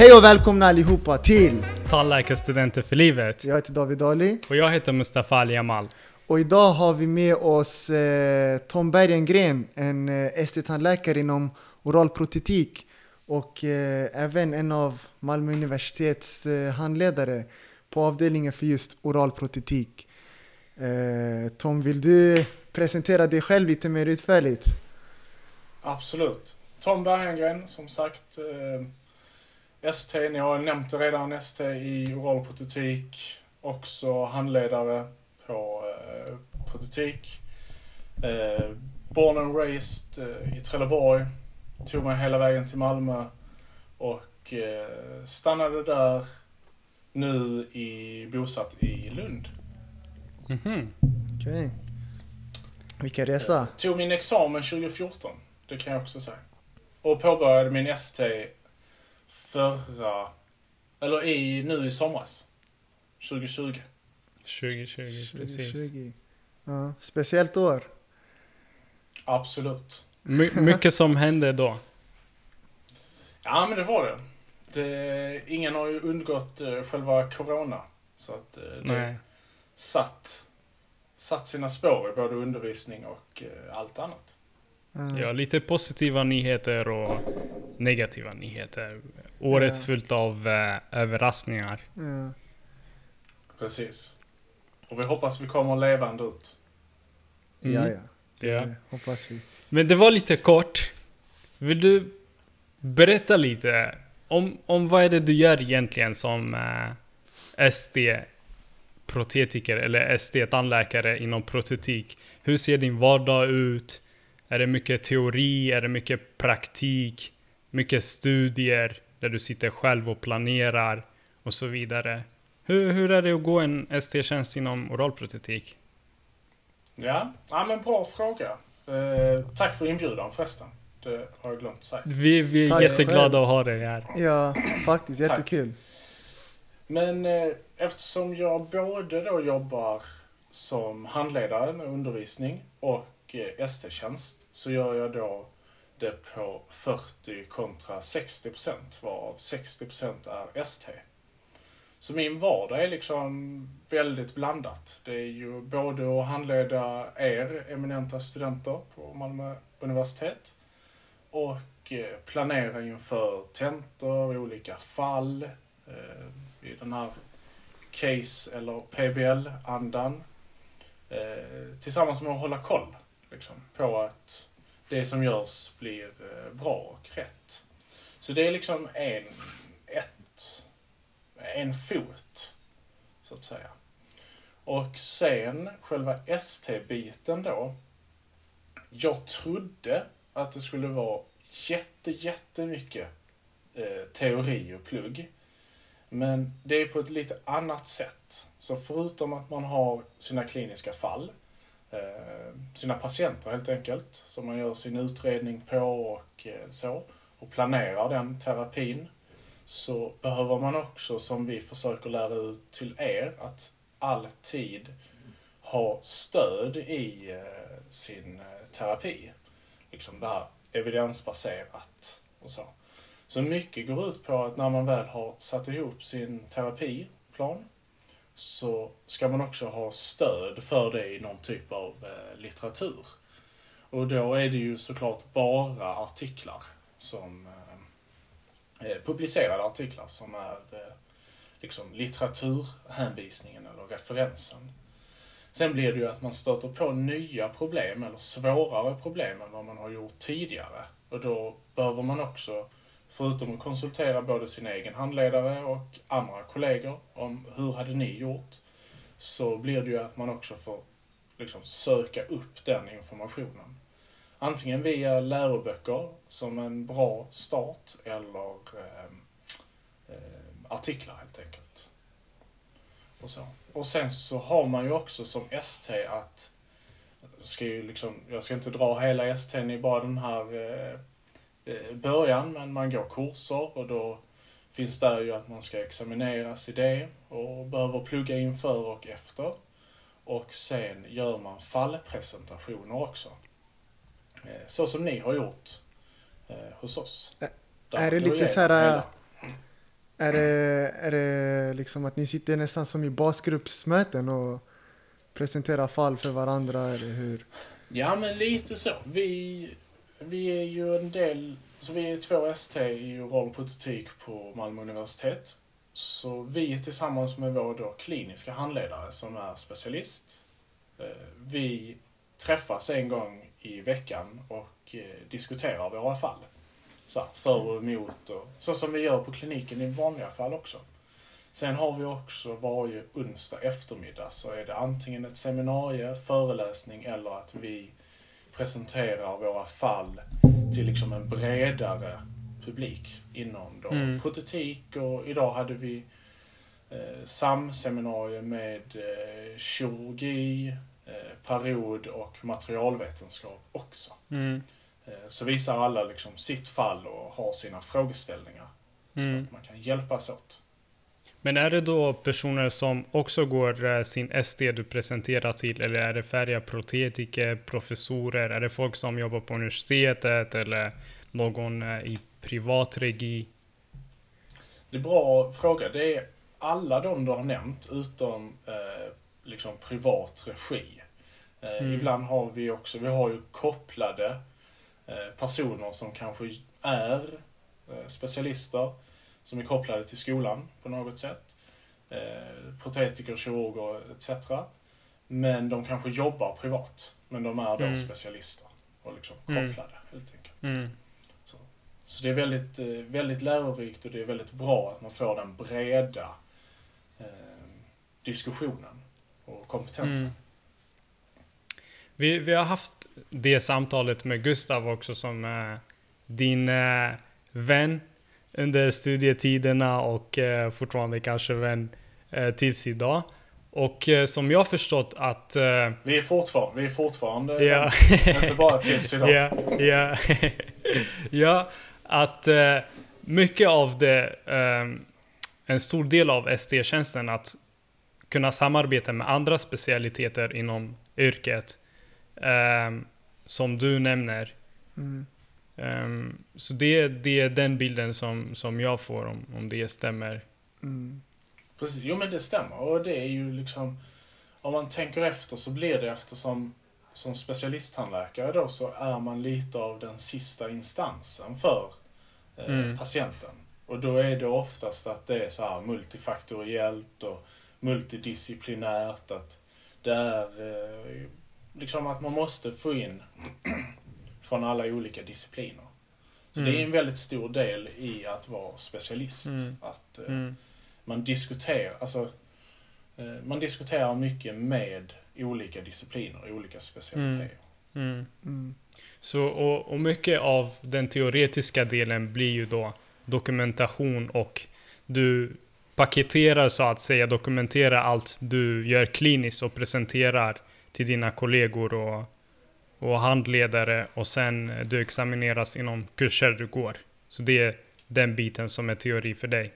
Hej och välkomna allihopa till Tandläkarstudenter för livet. Jag heter David Ali Och jag heter Mustafa Ali Jamal. och idag har vi med oss eh, Tom Bergengren, en eh, ST-tandläkare inom oral protetik och eh, även en av Malmö universitets eh, handledare på avdelningen för just oral protetik. Eh, Tom, vill du presentera dig själv lite mer utförligt? Absolut. Tom Bergengren, som sagt. Eh, ST, ni har nämnt det redan, ST i oral protetik. Också handledare på eh, protetik. Eh, born and raised eh, i Trelleborg. Tog mig hela vägen till Malmö. Och eh, stannade där nu i, bosatt i Lund. Mhm. Okej. Vilken resa! Tog min examen 2014, det kan jag också säga. Och påbörjade min ST förra, eller i, nu i somras. 2020. 2020, precis. 2020. Ja, speciellt år. Absolut. My mycket som hände då. Ja men det var det. det ingen har ju undgått eh, själva corona. Så att eh, det Nej. satt, satt sina spår i både undervisning och eh, allt annat. Ja. Ja, lite positiva nyheter och negativa nyheter. Året Ja. fullt av eh, överraskningar. Ja. Precis. Och vi hoppas vi kommer levande ut. Mm. Ja, ja. Det Ja. hoppas vi. Men det var lite kort. Vill du berätta lite om, om vad är det du gör egentligen som eh, ST-protetiker eller ST-tandläkare inom protetik? Hur ser din vardag ut? Är det mycket teori? Är det mycket praktik? Mycket studier där du sitter själv och planerar och så vidare? Hur, hur är det att gå en ST-tjänst inom oralprotetik? Ja, ja men bra fråga. Eh, tack för inbjudan förresten. Det har jag glömt säga. Vi, vi är Tack jätteglada själv. att ha dig här. Ja, faktiskt Tack. jättekul. Men eh, eftersom jag både då jobbar som handledare med undervisning och eh, ST-tjänst så gör jag då det på 40 kontra 60 procent varav 60 procent är ST. Så min vardag är liksom väldigt blandat. Det är ju både att handleda er eminenta studenter på Malmö universitet och eh, planera inför tentor, olika fall eh, i den här case eller PBL-andan. Eh, tillsammans med att hålla koll liksom, på att det som görs blir eh, bra och rätt. Så det är liksom en, ett, en fot, så att säga. Och sen själva ST-biten då. Jag trodde att det skulle vara jätte, jättemycket eh, teori och plugg. Men det är på ett lite annat sätt. Så förutom att man har sina kliniska fall, Eh, sina patienter helt enkelt, som man gör sin utredning på och eh, så, och planerar den terapin, så behöver man också, som vi försöker lära ut till er, att alltid ha stöd i eh, sin terapi. Liksom det här evidensbaserat och så. Så mycket går ut på att när man väl har satt ihop sin terapiplan så ska man också ha stöd för det i någon typ av eh, litteratur. Och då är det ju såklart bara artiklar som eh, eh, publicerade artiklar som är liksom litteraturhänvisningen eller referensen. Sen blir det ju att man stöter på nya problem eller svårare problem än vad man har gjort tidigare. Och då behöver man också förutom att konsultera både sin egen handledare och andra kollegor om hur hade ni gjort, så blir det ju att man också får liksom söka upp den informationen. Antingen via läroböcker som en bra start eller eh, eh, artiklar helt enkelt. Och, så. och sen så har man ju också som ST att, ska ju liksom, jag ska inte dra hela STn i bara den här eh, eh, början, men man går kurser och då finns där ju att man ska examineras i det och behöver plugga inför och efter. Och sen gör man fallpresentationer också. Eh, Så som ni har gjort eh, hos oss. Där är det lite så här. Är det, är det liksom att ni sitter nästan som i basgruppsmöten och presenterar fall för varandra, eller hur? Ja, men lite så. Vi, vi är ju en del, så vi är två ST i oral och på Malmö universitet. Så vi tillsammans med vår då kliniska handledare som är specialist, eh, vi träffas en gång i veckan och eh, diskuterar våra fall. Så här, för och emot och så som vi gör på kliniken i vanliga fall också. Sen har vi också varje onsdag eftermiddag så är det antingen ett seminarium, föreläsning eller att vi presenterar våra fall till liksom en bredare publik inom då Mm. protetik och idag hade vi eh, SAM-seminarium med eh, kirurgi, eh, period och materialvetenskap också. Mm. Eh, så visar alla liksom sitt fall och har sina frågeställningar. Så Mm. att man kan hjälpas åt. Men är det då personer som också går eh, sin SD du presenterar till, eller är det färdiga protetiker, professorer, är det folk som jobbar på universitetet eller någon eh, i privat regi? Det är bra fråga. Det är alla de du har nämnt utom eh, liksom privat regi. Eh, Mm. Ibland har vi också, vi har ju kopplade eh, personer som kanske är eh, specialister som är kopplade till skolan på något sätt. Eh, protetiker, kirurger etc. Men de kanske jobbar privat. Men de är då Mm. specialister och liksom Mm. kopplade helt enkelt. Mm. Så det är väldigt, eh, väldigt lärorikt och det är väldigt bra att man får den breda eh, diskussionen och kompetensen. Mm. Vi, vi har haft det samtalet med Gustav också som eh, din eh, vän under studietiderna och eh, fortfarande kanske vän eh, tills idag. Och eh, som jag förstått att... Eh, Vi är fortfarande, vi är fortfarande ja, inte bara tills idag. ja, ja, ja, att eh, mycket av det, eh, en stor del av ST-tjänsten att kunna samarbeta med andra specialiteter inom yrket, eh, som du nämner. Mm. Eh, så det, det är den bilden som, som jag får om, om det stämmer. Mm. Precis, jo men det stämmer och det är ju liksom om man tänker efter så blir det eftersom som specialisttandläkare då så är man lite av den sista instansen för eh, Mm. patienten. Och då är det oftast att det är så här multifaktoriellt och multidisciplinärt. Att det är eh, liksom att man måste få in från alla olika discipliner. Så det är Mm. en väldigt stor del i att vara specialist. Mm. Att eh, Mm. man diskuterar, alltså, eh, man diskuterar mycket med olika discipliner, olika specialiteter. Mm. Mm. Så, och, och mycket av den teoretiska delen blir ju då dokumentation och du paketerar så att säga, dokumenterar allt du gör kliniskt och presenterar till dina kollegor och, och handledare och sen du examineras inom kurser du går. Så det är den biten som är teori för dig.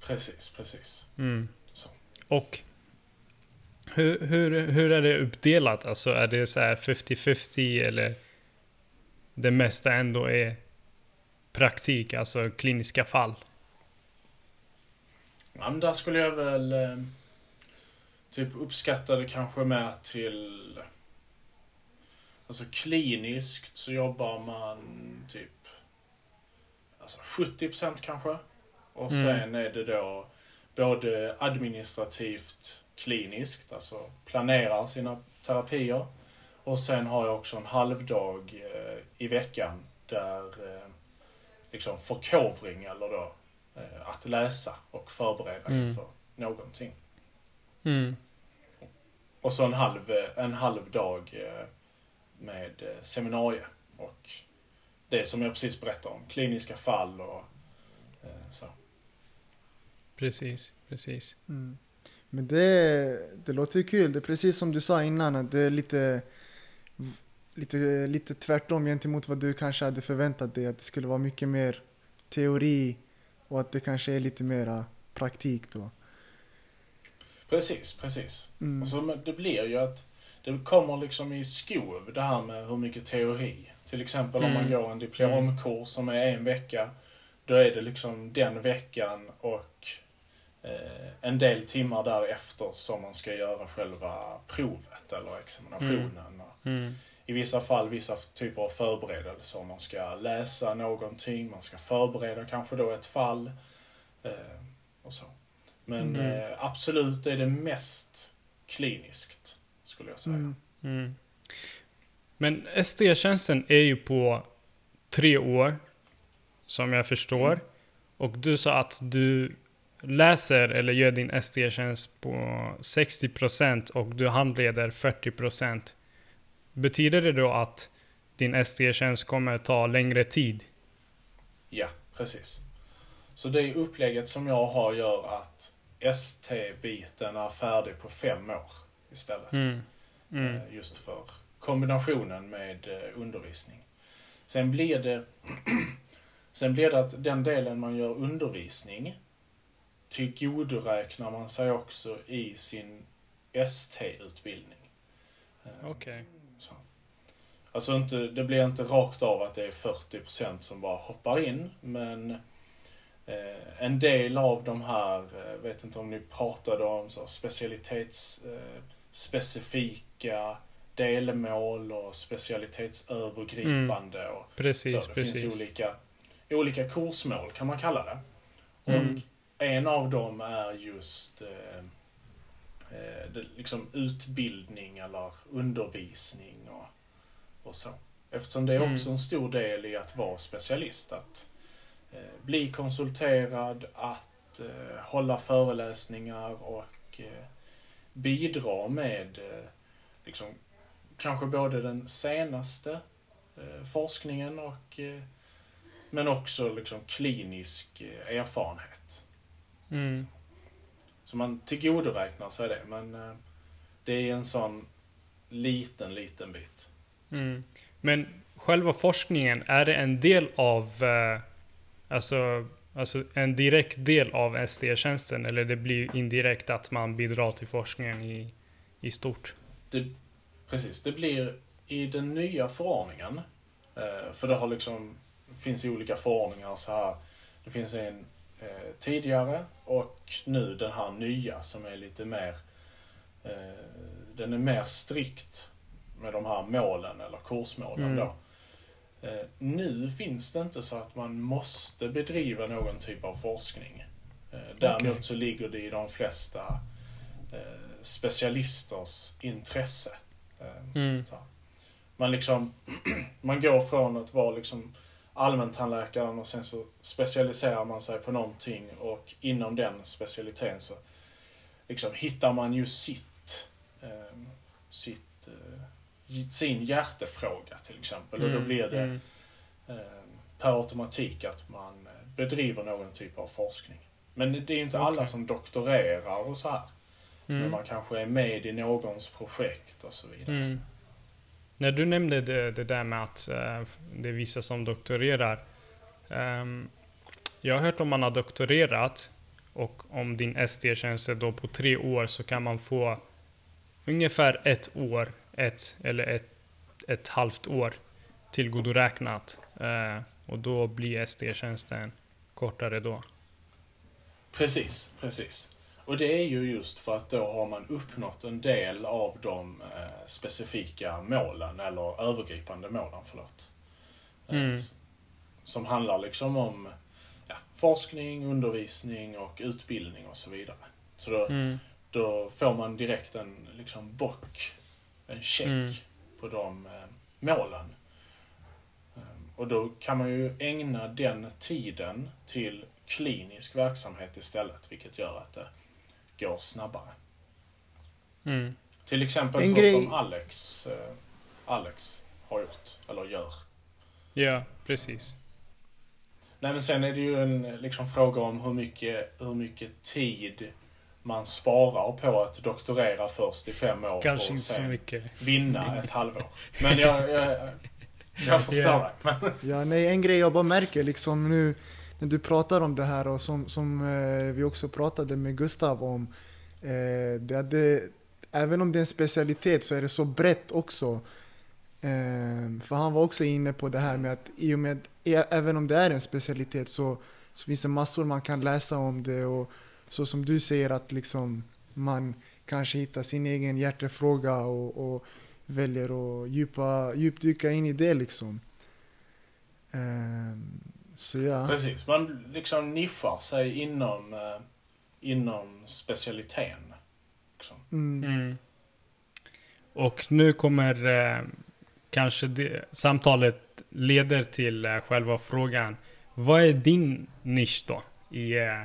Precis, precis. Mm. Och hur, hur, hur är det uppdelat? Alltså är det så här 50-50 eller det mesta ändå är praktik, alltså kliniska fall? Ja, men där skulle jag väl eh, typ uppskatta det kanske med till... Alltså kliniskt så jobbar man typ alltså 70% kanske. Och Mm. sen är det då både administrativt kliniskt, alltså planerar sina terapier. Och sen har jag också en halvdag eh, i veckan där eh, liksom förkovring eller då eh, att läsa och förbereda Mm. inför någonting. Mm. Och så en halv, en halv dag eh, med eh, seminarier och det som jag precis berättade om, kliniska fall och eh, så. Precis, precis. Mm. Men det, det låter ju kul. Det är precis som du sa innan, att det är lite, lite, lite tvärtom gentemot vad du kanske hade förväntat dig. Att det skulle vara mycket mer teori och att det kanske är lite mera praktik då. Precis, precis. Mm. Och så, men det blir ju att det kommer liksom i skov det här med hur mycket teori. Till exempel om man Mm. går en diplomkurs som är en vecka. Då är det liksom den veckan och eh, en del timmar därefter som man ska göra själva provet eller examinationen. Och Mm. I vissa fall vissa typer av förberedelser. Man ska läsa någonting, man ska förbereda kanske då ett fall. Eh, och så. Men Mm. eh, absolut är det mest kliniskt, skulle jag säga. Mm. Men ST-tjänsten är ju på tre år, som jag förstår. Mm. Och du sa att du läser eller gör din ST-tjänst på 60% och du handleder 40%. Betyder det då att din ST-tjänst kommer ta längre tid? Ja, precis. Så det upplägget som jag har gör att ST-biten är färdig på fem år istället. Mm. Mm. Eh, Just för kombinationen med eh, undervisning. Sen blir det Sen blir det att den delen man gör undervisning tillgodoräknar man sig också i sin ST-utbildning. Eh, Okej. så. Alltså inte, det blir inte rakt av att det är 40% som bara hoppar in, men eh, en del av de här, vet inte om ni pratade om så specialitetsspecifika eh, specifika delmål och specialitetsövergripande och Precis, så. Det precis. finns olika, olika kursmål kan man kalla det. Mm. Och en av dem är just eh, eh, liksom utbildning eller undervisning och, och så. Eftersom det är Mm. också en stor del i att vara specialist. Att eh, bli konsulterad, att eh, hålla föreläsningar och eh, bidra med eh, liksom, kanske både den senaste eh, forskningen och eh, men också liksom klinisk erfarenhet. Mm. Så man tillgodoräknar sig det, men det är en sån liten, liten bit. Mm. Men själva forskningen, är det en del av, alltså, alltså en direkt del av ST-tjänsten eller det blir indirekt att man bidrar till forskningen i, i stort? Det, precis, det blir i den nya förordningen, eh, för det har liksom, finns olika förordningar så här. Det finns en eh, tidigare och nu den här nya som är lite mer, eh, den är mer strikt med de här målen eller kursmålen Mm. då. Eh, nu finns det inte så att man måste bedriva någon typ av forskning. Eh, däremot Okej. så ligger det i de flesta eh, specialisters intresse. Eh, Mm. Man liksom, man går från att vara liksom allmäntandläkaren och sen så specialiserar man sig på någonting och inom den specialiteten så liksom hittar man ju sitt, eh, sitt sin hjärtefråga till exempel. Och då Mm, blir det mm. eh, per automatik att man eh, bedriver någon typ av forskning. Men det är ju inte alla Okej. som doktorerar och så här. Men Mm. man kanske är med i någons projekt och så vidare. Mm. När du nämnde det, det där med att eh, det är vissa som doktorerar. ehm, jag har hört om man har doktorerat och om din ST-tjänst är då på tre år så kan man få ungefär ett år, ett eller ett, ett halvt år tillgodoräknat. Eh, och då blir ST-tjänsten kortare då. Precis, precis. Och det är ju just för att då har man uppnått en del av de eh, specifika målen, eller övergripande målen, förlåt. Eh, Mm. Som handlar liksom om ja, forskning, undervisning och utbildning och så vidare. Så då, Mm. då får man direkt en liksom bock, en check Mm. på de eh, målen. Eh, och då kan man ju ägna den tiden till klinisk verksamhet istället, vilket gör att det går snabbare. Mm. Till exempel En så grej- som Alex, eh, Alex har gjort, eller gör. Ja, precis. Nej men sen är det ju en liksom, fråga om hur mycket, hur mycket tid man sparar på att doktorera först i fem år Kanske för inte att så sen mycket. vinna ett halvår. Men jag, jag, jag förstår Ja. det. Men, Ja, nej, en grej jag bara märker liksom nu när du pratar om det här och som, som eh, vi också pratade med Gustav om. Eh, det, det, även om det är en specialitet så är det så brett också. Ehm, för han var också inne på det här med att i och med, e- även om det är en specialitet så, så finns det massor man kan läsa om det och så som du säger att liksom man kanske hittar sin egen hjärtefråga och, och väljer att djupa, djupdyka in i det liksom. Ehm, så ja. Precis, man liksom nischar sig inom, eh, inom specialiteten. Liksom. Mm. Mm. Och nu kommer eh, kanske det, samtalet leder till eh, själva frågan. Vad är din nisch då i, eh,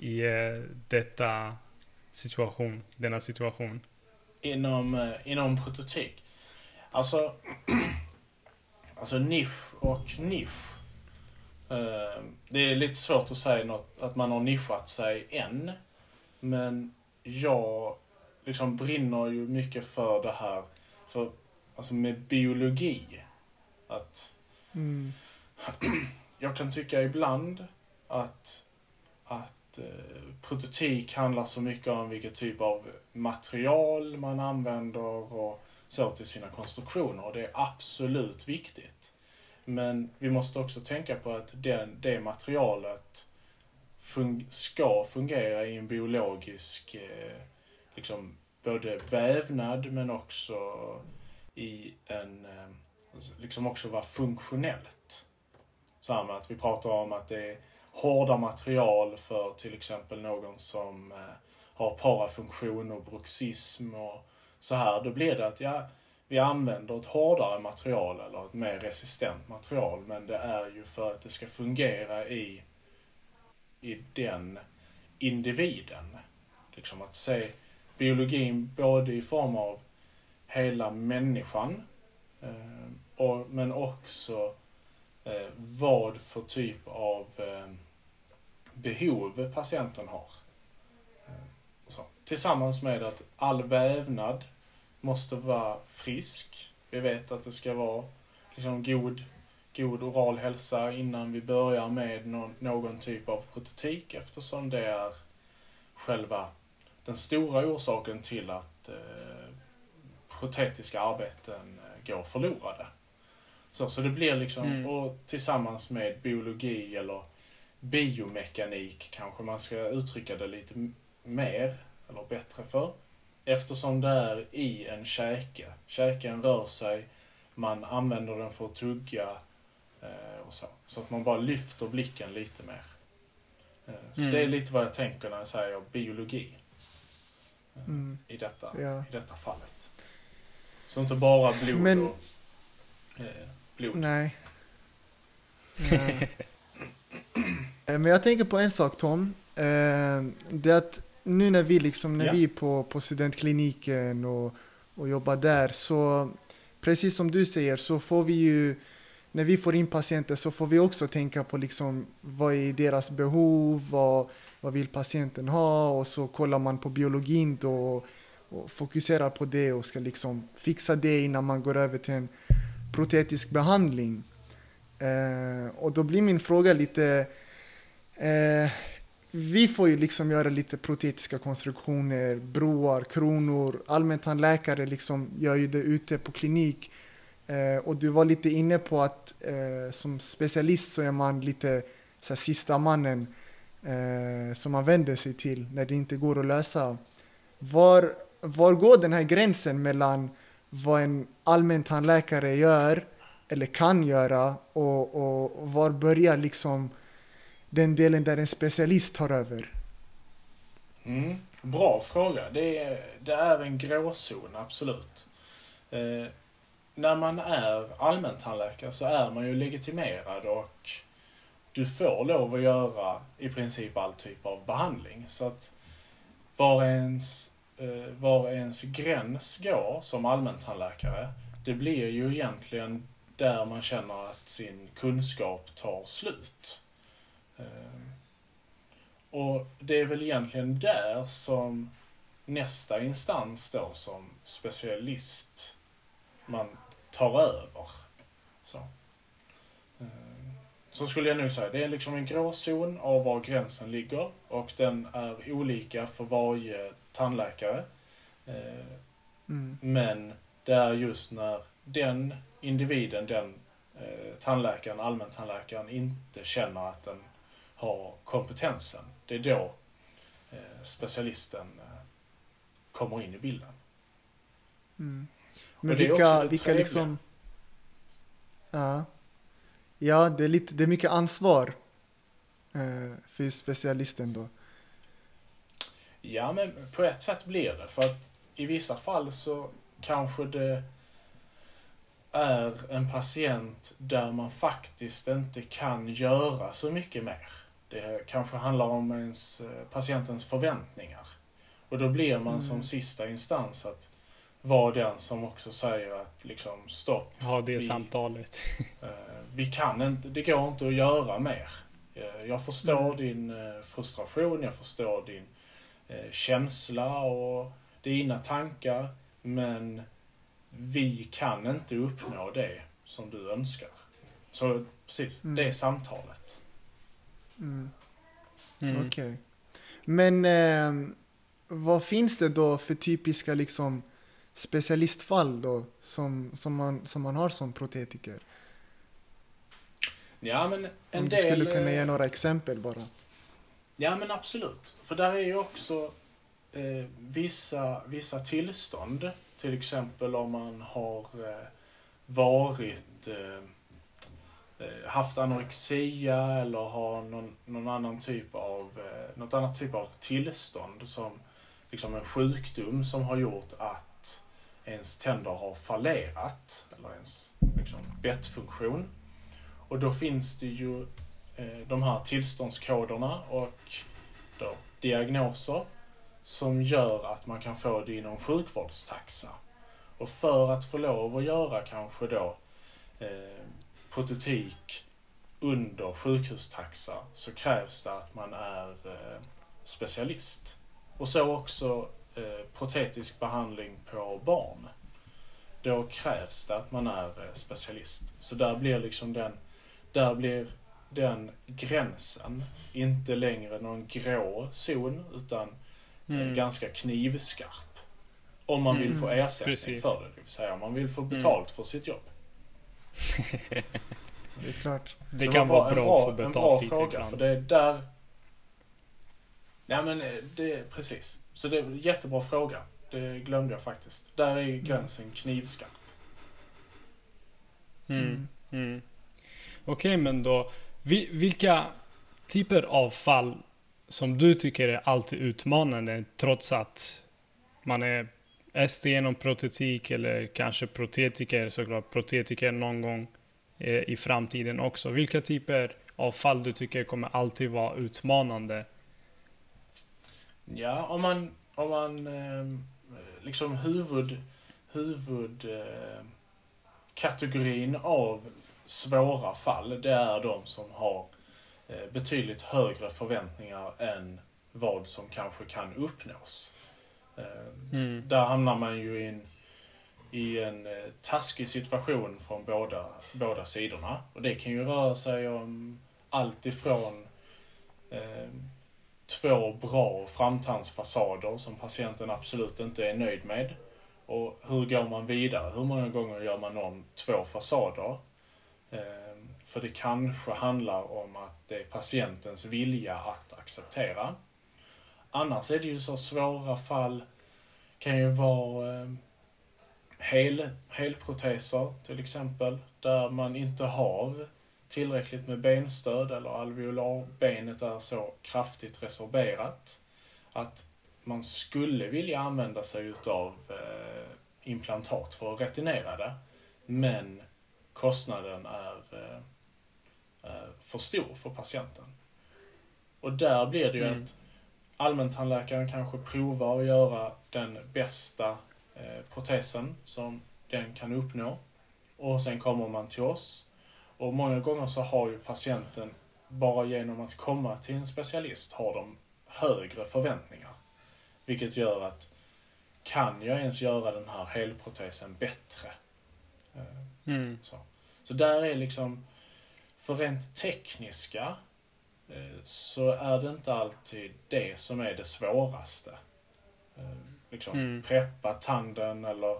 i eh, detta situation, denna situation? Inom, eh, inom prototyp. Alltså, alltså nisch och nisch. Eh, det är lite svårt att säga något, att man har nischat sig än. Men jag liksom brinner ju mycket för det här, för, alltså med biologi. Att Mm. jag kan tycka ibland att, att Eh, prototyp handlar så mycket om vilken typ av material man använder och så till sina konstruktioner. Och det är absolut viktigt. Men vi måste också tänka på att den, det materialet fun ska fungera i en biologisk, eh, liksom både vävnad men också i en, eh, liksom också vara funktionellt. Samma att vi pratar om att det är hårda material för till exempel någon som eh, har parafunktion och bruxism och så här. Då blir det att ja, vi använder ett hårdare material eller ett mer resistent material men det är ju för att det ska fungera i, i den individen. Liksom att se biologin både i form av hela människan eh, och, men också eh, vad för typ av eh, behov patienten har. Eh, så. Tillsammans med att all vävnad måste vara frisk. Vi vet att det ska vara liksom, god, god oral hälsa innan vi börjar med någon, någon typ av protetik eftersom det är själva den stora orsaken till att eh, protetiska arbeten eh, går förlorade. Så, så det blir liksom, Mm. och tillsammans med biologi eller biomekanik kanske man ska uttrycka det lite mer eller bättre för. Eftersom det är i en käke. Käken rör sig, man använder den för att tugga eh, och så. Så att man bara lyfter blicken lite mer. Eh, så Mm. det är lite vad jag tänker när jag säger biologi. eh, Mm. I, detta, Ja. I detta fallet. Så inte bara blod Men- och eh, blod. Nej. Nej. Eh, Men jag tänker på en sak Tom. Eh, Det är att nu när vi liksom, när Ja. vi är på, på studentkliniken och, och jobbar där så precis som du säger så får vi ju när vi får in patienter så får vi också tänka på liksom vad är deras behov, vad, vad vill patienten ha och så kollar man på biologin då och, och fokuserar på det och ska liksom fixa det innan man går över till en protetisk behandling. Eh, och då blir min fråga lite, eh, vi får ju liksom göra lite protetiska konstruktioner, broar, kronor, allmäntandläkare liksom gör ju det ute på klinik. Eh, och du var lite inne på att eh, som specialist så är man lite så här, sista mannen eh, som man vänder sig till när det inte går att lösa. Var, var går den här gränsen mellan vad en allmäntandläkare gör eller kan göra och, och, och var börjar liksom den delen där en specialist tar över? Mm, bra fråga. Det är, det är en gråzon, absolut. Eh, när man är allmäntandläkare så är man ju legitimerad och du får lov att göra i princip all typ av behandling. Så att var ens, Eh, var ens gräns går som allmäntandläkare, det blir ju egentligen där man känner att sin kunskap tar slut. Eh, och det är väl egentligen där som nästa instans då som specialist man tar över. Så. Eh, så skulle jag nog säga. Det är liksom en gråzon av var gränsen ligger och den är olika för varje tandläkare. Eh, Mm. Men det är just när den individen, den eh, tandläkaren, allmäntandläkaren inte känner att den har kompetensen. Det är då eh, specialisten eh, kommer in i bilden. Mm. Men vilka, vilka liksom... Ja. Ja, det är, lite, det är mycket ansvar eh, för specialisten då. Ja, men på ett sätt blir det. För att i vissa fall så kanske det är en patient där man faktiskt inte kan göra så mycket mer. Det kanske handlar om ens, eh, patientens förväntningar. Och då blir man Mm. som sista instans att vara den som också säger att liksom stopp, Ha det Vi- samtalet. Eh, vi kan inte, det går inte att göra mer. Eh, Jag förstår Mm. din frustration, jag förstår din känsla och dina tankar, men vi kan inte uppnå det som du önskar. Så precis, Mm. det är samtalet. Mm. Mm. Okej. Men eh, vad finns det då för typiska liksom, specialistfall då som, som, man, som man har som protetiker? Ja, men en Om du del... skulle kunna eh, ge några exempel bara. Ja men absolut. För där är ju också eh, vissa, vissa tillstånd. Till exempel om man har eh, varit eh, eh, haft anorexia eller har någon, någon annan typ av eh, något annat typ av tillstånd som liksom en sjukdom som har gjort att ens tänder har fallerat eller ens liksom, bettfunktion. Och då finns det ju Eh, de här tillståndskoderna och då, diagnoser som gör att man kan få det inom sjukvårdstaxa. Och för att få lov att göra kanske då eh, protetik under sjukhustaxa så krävs det att man är eh, specialist. Och så också eh, protetisk behandling på barn. Då krävs det att man är eh, specialist. Så där blir liksom den, där blir den gränsen inte längre någon grå zon utan Mm. ganska knivskarp. Om man vill få Mm, ersättning precis. för det, det vill säga om man vill få betalt för sitt jobb. Det är klart. Det Så kan var vara en bra att få en bra betalt fråga, ibland. för det är där... Nej men eh, det är precis. Så det är en jättebra fråga. Det glömde jag faktiskt. Där är gränsen knivskarp. Mm. Mm. Okej, men då. Vilka typer av fall som du tycker är alltid utmanande trots att man är ST genom protetik eller kanske protetiker, såklart protetiker någon gång eh, i framtiden också. Vilka typer av fall du tycker kommer alltid vara utmanande? Ja, om man, om man ehm, liksom huvud, huvud eh, kategorin av svåra fall, det är de som har eh, betydligt högre förväntningar än vad som kanske kan uppnås. Eh, Mm. där hamnar man ju i en, i en eh, taskig situation från båda, båda sidorna. Och det kan ju röra sig om allt ifrån eh, två bra framtandsfasader som patienten absolut inte är nöjd med. Och hur går man vidare? Hur många gånger gör man om två fasader? Ehm, för det kanske handlar om att det är patientens vilja att acceptera. Annars är det ju så svåra fall kan ju vara ehm, hel, helproteser till exempel, där man inte har tillräckligt med benstöd eller alveolarbenet är så kraftigt resorberat att man skulle vilja använda sig utav eh, implantat för att retinera det, men kostnaden är, eh, är för stor för patienten. Och där blir det ju Mm. att allmäntandläkaren kanske provar att göra den bästa eh, protesen som den kan uppnå. Och sen kommer man till oss. Och många gånger så har ju patienten, bara genom att komma till en specialist, har de högre förväntningar. Vilket gör att, kan jag ens göra den här helprotesen bättre? Mm. så. så där är liksom, för rent tekniska eh, så är det inte alltid det som är det svåraste. Eh, Liksom Mm. preppa tanden eller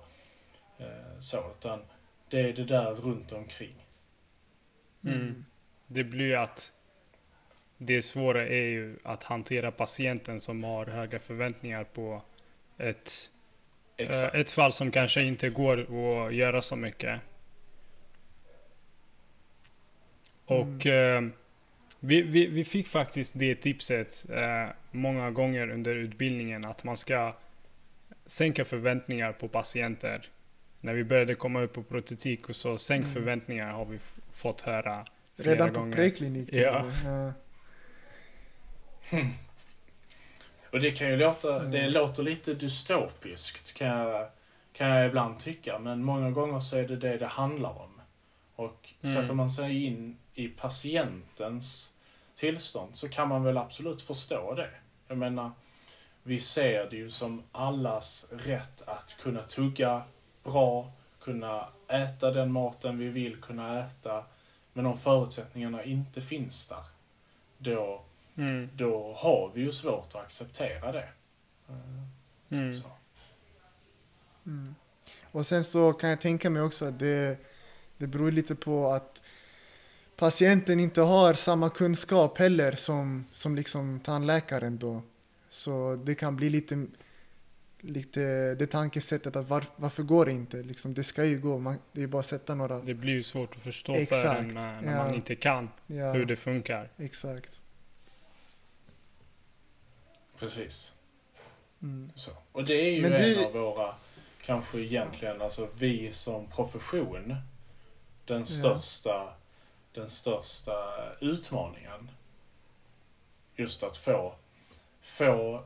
eh, så, utan det är det där runt omkring. Mm. Det blir ju att det svåra är ju att hantera patienten som har höga förväntningar på ett, Exakt. ett fall som kanske inte går att göra så mycket. Och eh, vi, vi, vi fick faktiskt det tipset eh, många gånger under utbildningen att man ska sänka förväntningar på patienter. När vi började komma upp på protetik och så sänk Mm. förväntningar har vi fått höra flera Redan på gånger. preklinik. Ja. ja. Och det kan ju låta, Mm. det låter lite dystopiskt kan jag, kan jag ibland tycka. Men många gånger så är det det det handlar om. Och Mm. sätter man sig in i patientens tillstånd så kan man väl absolut förstå det. Jag menar, vi ser det ju som allas rätt att kunna tugga bra, kunna äta den maten vi vill kunna äta. Men om förutsättningarna inte finns där, då Mm, då har vi ju svårt att acceptera det. Eh, mm, Så. Mm. Och sen så kan jag tänka mig också att det, det beror lite på att patienten inte har samma kunskap heller som, som liksom tandläkaren då. Så det kan bli lite, lite det tankesättet att var, varför går det inte? Liksom, det ska ju gå, man, det är bara att sätta några... Det blir ju svårt att förstå Exakt, för en när, när ja. man inte kan Ja, hur det funkar. exakt. Precis. Mm. Så. Och det är ju Men en du- av våra, kanske egentligen, alltså vi som profession, den största, den största utmaningen. Just att få, få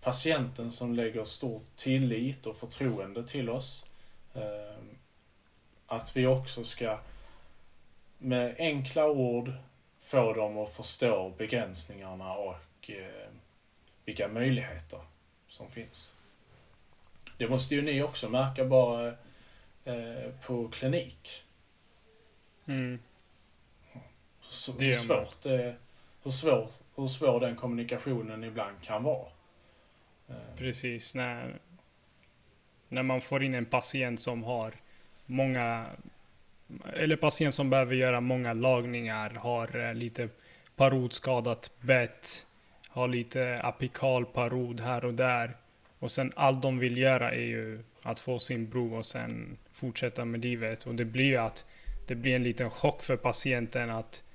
patienten som lägger stor tillit och förtroende till oss. Ehm, att vi också ska med enkla ord få dem att förstå begränsningarna och eh, vilka möjligheter som finns. Det måste ju ni också märka bara eh, på klinik. Mm, hur, man. svårt det, hur, svår, hur svår den kommunikationen ibland kan vara. Eh, precis. När, när man får in en patient som har många eller patient som behöver göra många lagningar, har eh, lite parodskadat bett, har lite apikal parod här och där. Och sen allt de vill göra är ju att få sin bro och sen fortsätta med livet. Och det blir ju att det blir en liten chock för patienten att eh,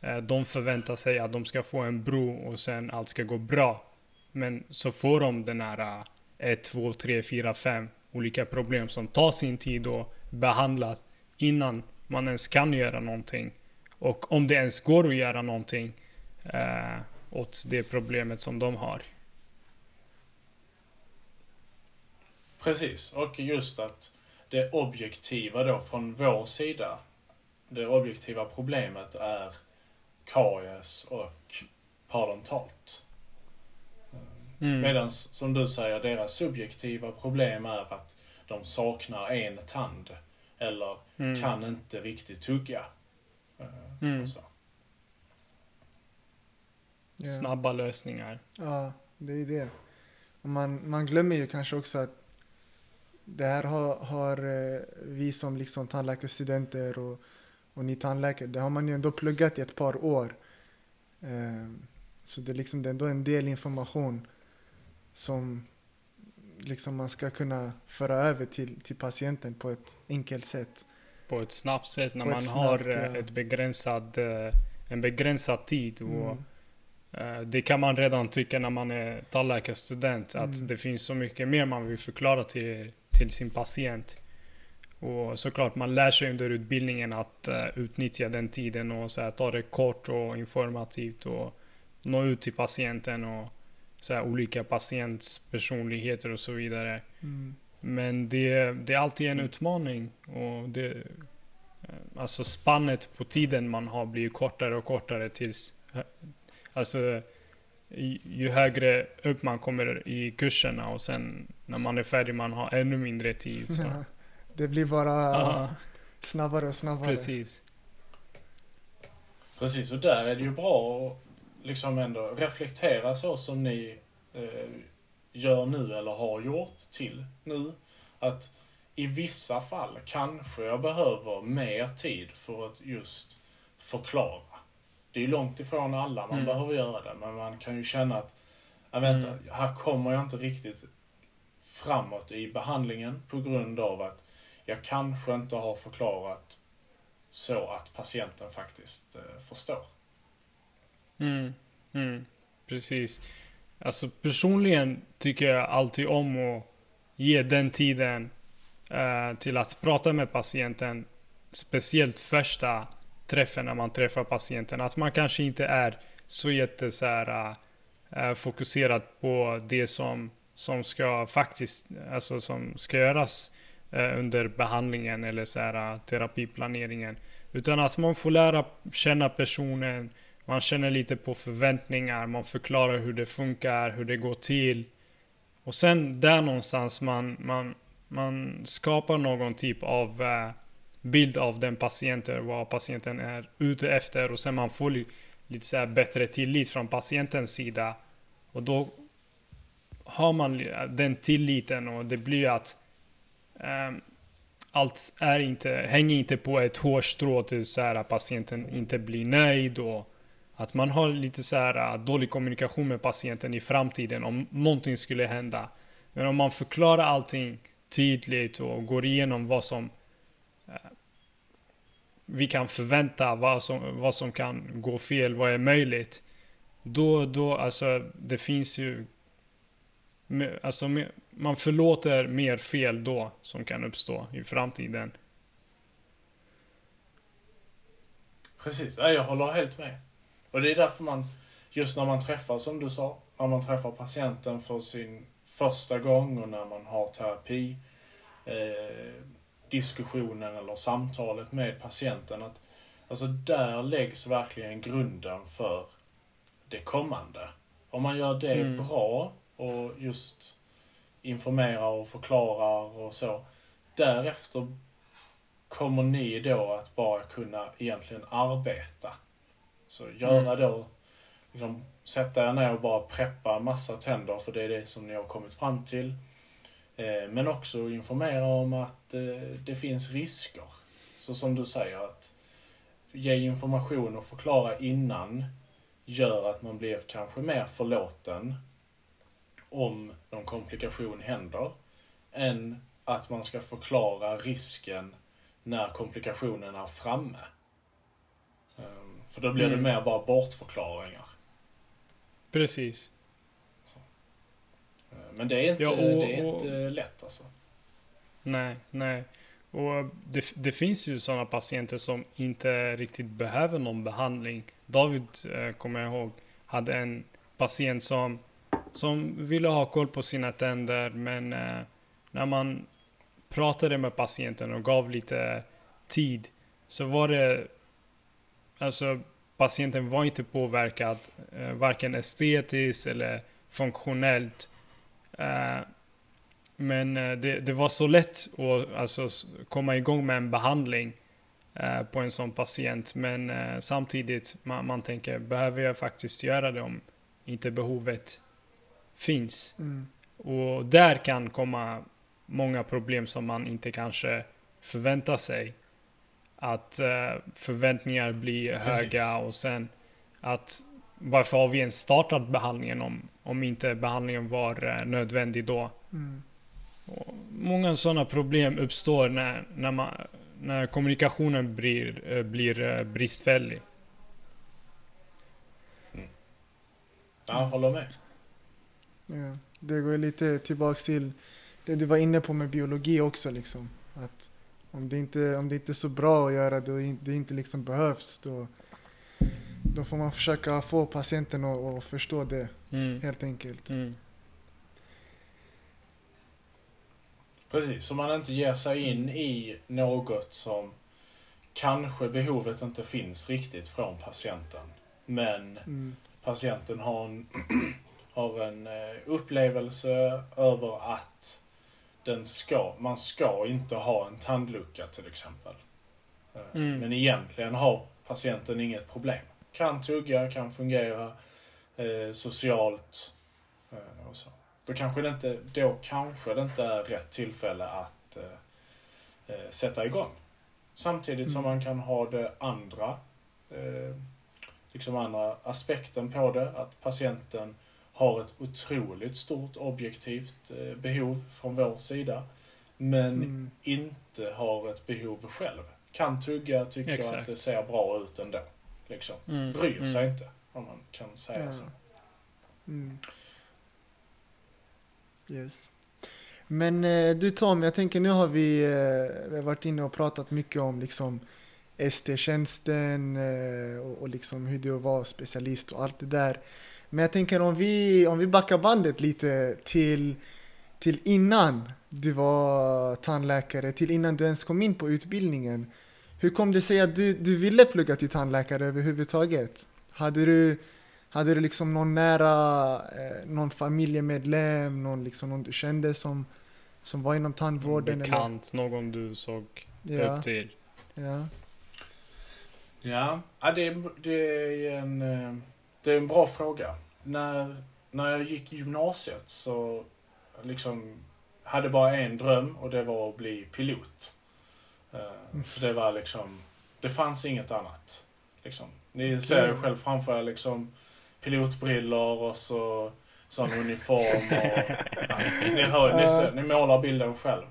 Eh, de förväntar sig att de ska få en bro och sen allt ska gå bra. Men så får de den här 1, 2, 3, 4, 5 olika problem som tar sin tid att behandla innan man ens kan göra någonting. Och om det ens går att göra någonting eh, åt det problemet som de har. Precis, och just att det objektiva då från vår sida, det objektiva problemet är karies och parodontalt. Mm. Medan som du säger, deras subjektiva problem är att de saknar en tand. Eller Mm. kan inte riktigt tugga. Eh, Mm. och så. Ja. Snabba lösningar. Ja, det är det. Och man, man glömmer ju kanske också att det här har, har eh, vi som liksom tandläkarstudenter och, och ni tandläkare, det har man ju ändå pluggat i ett par år. Eh, Så det är liksom det är ändå en del information som liksom man ska kunna föra över till, till patienten på ett enkelt sätt. På ett snabbt sätt när På man snabbt, har eh, ja. ett begränsad, eh, en begränsad tid. Och, Mm. det kan man redan tycka när man är tandläkarstudent. Att Mm. det finns så mycket mer man vill förklara till, till sin patient. Och såklart, man lär sig under utbildningen att eh, utnyttja den tiden och så här, ta det kort och informativt och nå ut till patienten och så här, olika patients personligheter och så vidare. Mm. Men det, det är alltid en utmaning. Och det, eh, alltså spannet på tiden man har blir kortare och kortare tills... Alltså ju ju högre upp man kommer i kurserna och sen när man är färdig man har ännu mindre tid. Så. Ja, det blir bara Ja, snabbare och snabbare. precis. Precis, och där är det ju bra att liksom ändå reflektera så som ni eh, gör nu eller har gjort till nu. Att i vissa fall kanske jag behöver mer tid för att just förklara. Det är ju långt ifrån alla man Mm. behöver göra det, men man kan ju känna att, ja, vänta, Mm. här kommer jag inte riktigt framåt i behandlingen på grund av att jag kanske inte har förklarat så att patienten faktiskt eh, förstår. Mm, mm, precis. Alltså personligen tycker jag alltid om att ge den tiden eh, till att prata med patienten. Speciellt första träffen när man träffar patienten. Att man kanske inte är så jätte så här, eh, fokuserad på det som, som ska faktiskt, alltså som ska göras Eh, under behandlingen eller så här, eh, terapiplaneringen. Utan att man får lära känna personen, man känner lite på förväntningar, man förklarar hur det funkar, hur det går till. Och sen där någonstans man, man, man skapar någon typ av eh, bild av den patienten, vad patienten är ute efter och sen man får lite så här bättre tillit från patientens sida. Och då har man den tilliten och det blir att Ehm, allt är inte, hänger inte på ett hårstrå till så här att patienten inte blir nöjd och att man har lite så här äh, dålig kommunikation med patienten i framtiden om någonting skulle hända. Men om man förklarar allting tydligt och går igenom vad som eh, vi kan förvänta, vad som, vad som kan gå fel, vad är möjligt. Då, då, alltså det finns ju Alltså, man förlåter mer fel då som kan uppstå i framtiden. Precis, ja, jag håller helt med. Och det är därför man, just när man träffar, som du sa, när man träffar patienten för sin första gång och när man har terapi, eh, diskussionen eller samtalet med patienten, att alltså där läggs verkligen grunden för det kommande. Om man gör det Mm. bra och just informerar och förklarar och så, därefter kommer ni då att bara kunna egentligen arbeta. Så göra då, liksom, sätta er ner och bara preppa en massa tänder för det är det som ni har kommit fram till. Eh, men också informera om att eh, det finns risker. Så som du säger, att ge information och förklara innan gör att man blir kanske mer förlåten om någon komplikation händer än att man ska förklara risken när komplikationen är framme. Ehm, För då blir det Mm. mer bara bortförklaringar. Precis. Ehm, Men det är inte, Ja, och- det är och- inte lätt alltså. Nej, nej. Och det, det finns ju sådana patienter som inte riktigt behöver någon behandling. David, eh, kommer jag ihåg, hade en patient som, som ville ha koll på sina tänder men eh, när man pratade med patienten och gav lite tid så var det alltså patienten var inte påverkad eh, varken estetiskt eller funktionellt. Eh, men eh, det, det var så lätt att alltså, komma igång med en behandling eh, på en sån patient. Men eh, samtidigt man, man tänker, behöver jag faktiskt göra det om inte behovet finns? Mm. Och där kan komma många problem som man inte kanske förväntar sig. Att eh, förväntningar blir Precis. höga och sen att varför har vi ens startat behandlingen om, om inte behandlingen var eh, nödvändig då? Mm. Och många sådana problem uppstår när, när, man, när kommunikationen blir, eh, blir bristfällig. Ja, håller med. Ja. Det går lite tillbaks till det du var inne på med biologi också liksom. Att om det inte, om det inte är så bra att göra det och det inte liksom behövs då, då får man försöka få patienten att, att förstå det Mm. helt enkelt. Mm. Precis, så man inte ger sig in i något som kanske behovet inte finns riktigt från patienten. Men Mm. patienten har en, har en eh, upplevelse över att den ska, man ska inte ha en tandlucka till exempel. Eh, Mm. Men egentligen har patienten inget problem. Kan tugga, kan fungera eh, socialt eh, och så. Då kanske, det inte, då kanske det inte är rätt tillfälle att eh, eh, sätta igång. Samtidigt som Mm. man kan ha det andra, liksom andra aspekten på det, att patienten har ett otroligt stort objektivt eh, behov från vår sida, men Mm. inte har ett behov själv. Kan tugga, tycker Exakt. att det ser bra ut ändå. Liksom. Mm. Bryr mm. sig inte, om man kan säga Ja. så. Mm. Yes. Men eh, du Tom, jag tänker nu har vi, eh, vi har varit inne och pratat mycket om liksom ST-tjänsten och, och liksom hur det är att vara specialist och allt det där. Men jag tänker om vi, om vi backar bandet lite till, till innan du var tandläkare, till innan du ens kom in på utbildningen. Hur kom det sig att du, du ville plugga till tandläkare överhuvudtaget? Hade du, hade du liksom någon nära, eh, någon familjemedlem, någon, liksom, någon du kände som, som var inom tandvården? Bekant, någon du såg Eller? Ja, upp till. ja. Ja, ja det, är, det, är en, eh, det är en bra fråga. När, när jag gick gymnasiet så liksom hade bara en dröm och det var att bli pilot. Eh, Så det var liksom, det fanns inget annat. Liksom. Ni ser ju själv framför er liksom pilotbrillor och så sån uniform och ja, ni, hör, ni, ser, ni målar bilden själv.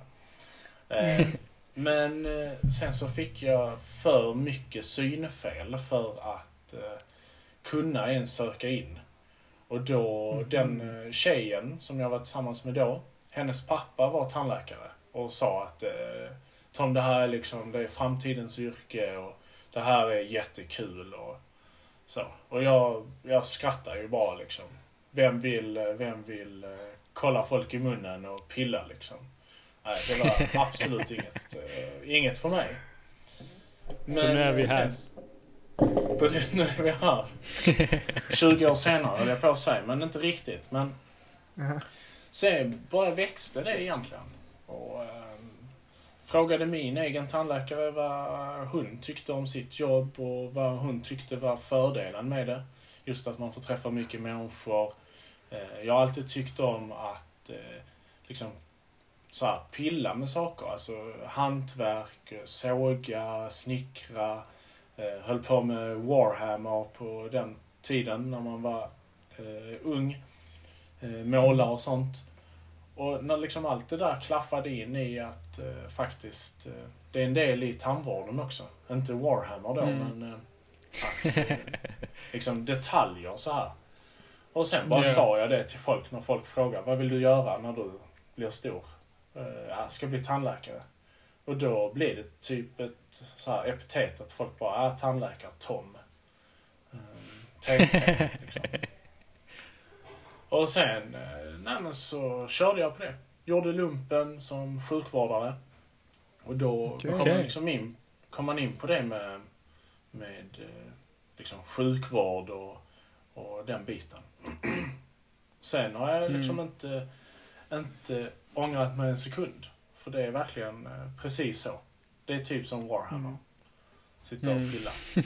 Eh, Men eh, sen så fick jag för mycket synfel för att eh, kunna ens söka in. Och då, Mhm. den eh, tjejen som jag var tillsammans med då, hennes pappa var tandläkare och sa att eh, Tom, det här är liksom, det är framtidens yrke och det här är jättekul och så. Och jag, jag skrattar ju bara liksom. Vem vill, eh, vem vill eh, kolla folk i munnen och pilla liksom? Nej, det var absolut inget, eh, inget för mig. Så nu är vi eh, här. sen- Precis, nu är vi här. 20 år senare höll jag på att säga, men inte riktigt. Men Ja. sen bara växte det egentligen. Och eh, frågade min egen tandläkare vad hon tyckte om sitt jobb och vad hon tyckte var fördelen med det. Just att man får träffa mycket människor. Eh, jag har alltid tyckt om att eh, liksom så här, pilla med saker. Alltså hantverk, såga, snickra. Eh, höll på med Warhammer på den tiden när man var eh, ung. Eh, måla och sånt. Och när liksom allt det där klaffade in i att eh, faktiskt, eh, det är en del i tandvården också. Inte Warhammer då, Mm. men eh, att, liksom detaljer så här. Och sen bara Ja. sa jag det till folk när folk frågar, vad vill du göra när du blir stor? Eh, jag ska bli tandläkare. Och då blir det typ ett så här epitet att folk bara, ah, tandläkare Tom. Um, TT, liksom. Och sen, eh, nej men så körde jag på det. Gjorde lumpen som sjukvårdare. Och då Okej. kom, man liksom in, kom man in på det med, med eh, liksom sjukvård och, och den biten. Sen har jag liksom Mm. inte, inte ångrat mig en sekund. För det är verkligen eh, precis så. Det är typ som Warhammer. Mm. Sitta och Mm. pilla.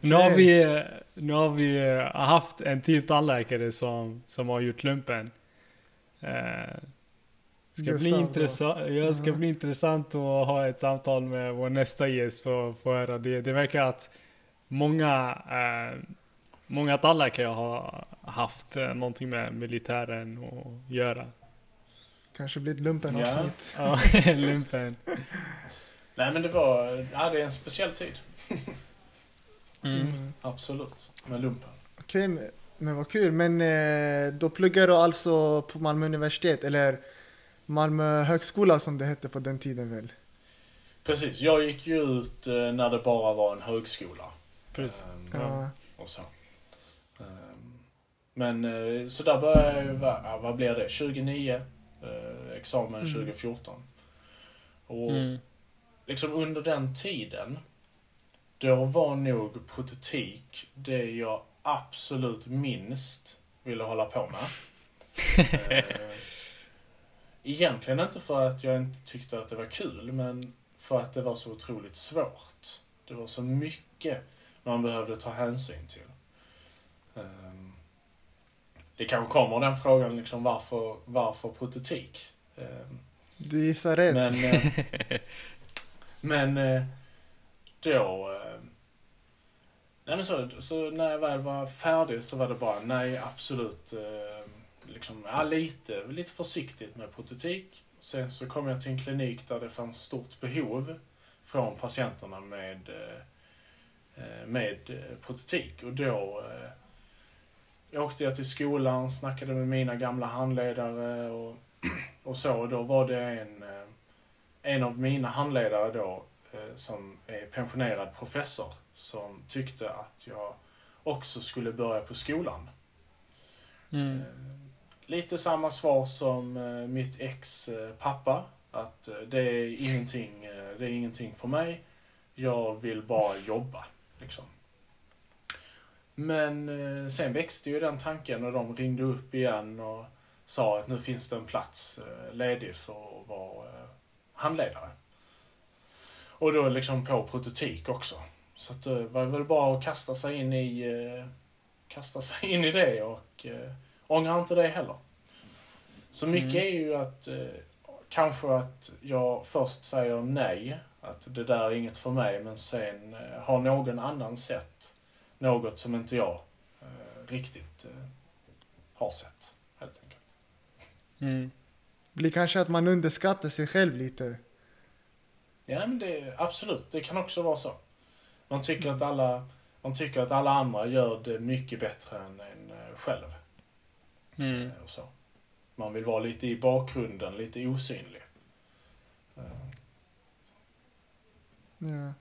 Nu har vi, nu har vi eh, haft en till tandläkare som, som har gjort lumpen. Eh, ska bli Gustav, intressant, ja, ska Mhm. bli intressant att ha ett samtal med vår nästa gäst och få höra det. Det verkar att många, eh, många tandläkare har haft eh, någonting med militären att göra. Kanske blir ett lumpen Ja. avsnitt. Ja, lumpen. Nej men det var, ja, det är en speciell tid. Mm. Mm. Absolut. Med lumpen. Okej, men- men vad kul. Men eh, då pluggar du alltså på Malmö universitet, eller Malmö högskola som det hette på den tiden väl? Precis. Jag gick ju ut eh, när det bara var en högskola. Precis. Ehm, Ja. och så. Ehm, men eh, så där började jag ju, vad blir det, 29? Eh, examen Mm. 2014. Och Mm. liksom under den tiden, då var nog protetik det jag absolut minst ville hålla på med. Eh, Egentligen inte för att jag inte tyckte att det var kul, men för att det var så otroligt svårt. Det var så mycket man behövde ta hänsyn till. Ehm, Det kanske kommer den frågan, liksom varför, varför protetik? Ehm, Du gissar rätt. Men, eh, men eh, då... eh, Nej men så, så när jag väl var färdig så var det bara nej, absolut. Liksom, ja, lite, lite försiktigt med protetik. Sen så kom jag till en klinik där det fanns stort behov från patienterna med, med protetik. Och då eh, åkte jag till skolan, snackade med mina gamla handledare och, och så. Och då var det en, eh, en av mina handledare då eh, som är pensionerad professor som tyckte att jag också skulle börja på skolan. Mm. Eh, Lite samma svar som mitt ex pappa. Att det är ingenting, det är ingenting för mig. Jag vill bara jobba. Liksom. Men eh, sen växte ju den tanken och de ringde upp igen och sa att nu finns det en plats eh, ledig för att vara eh, handledare. Och då liksom på prototik också. Så att det var väl bara att kasta sig in i, kasta sig in i det och ångrar inte det heller. Så mycket Mm. är ju att kanske att jag först säger nej, att det där är inget för mig, men sen har någon annan sett något som inte jag eh, riktigt eh, har sett, helt enkelt. Mm. blir kanske att man underskattar sig själv lite. Ja, men det, absolut, det kan också vara så. Man tycker att alla, man tycker att alla andra gör det mycket bättre än en eh, själv. Mm. eh, Och så. Man vill vara lite i bakgrunden, lite osynlig. Eh, Ja.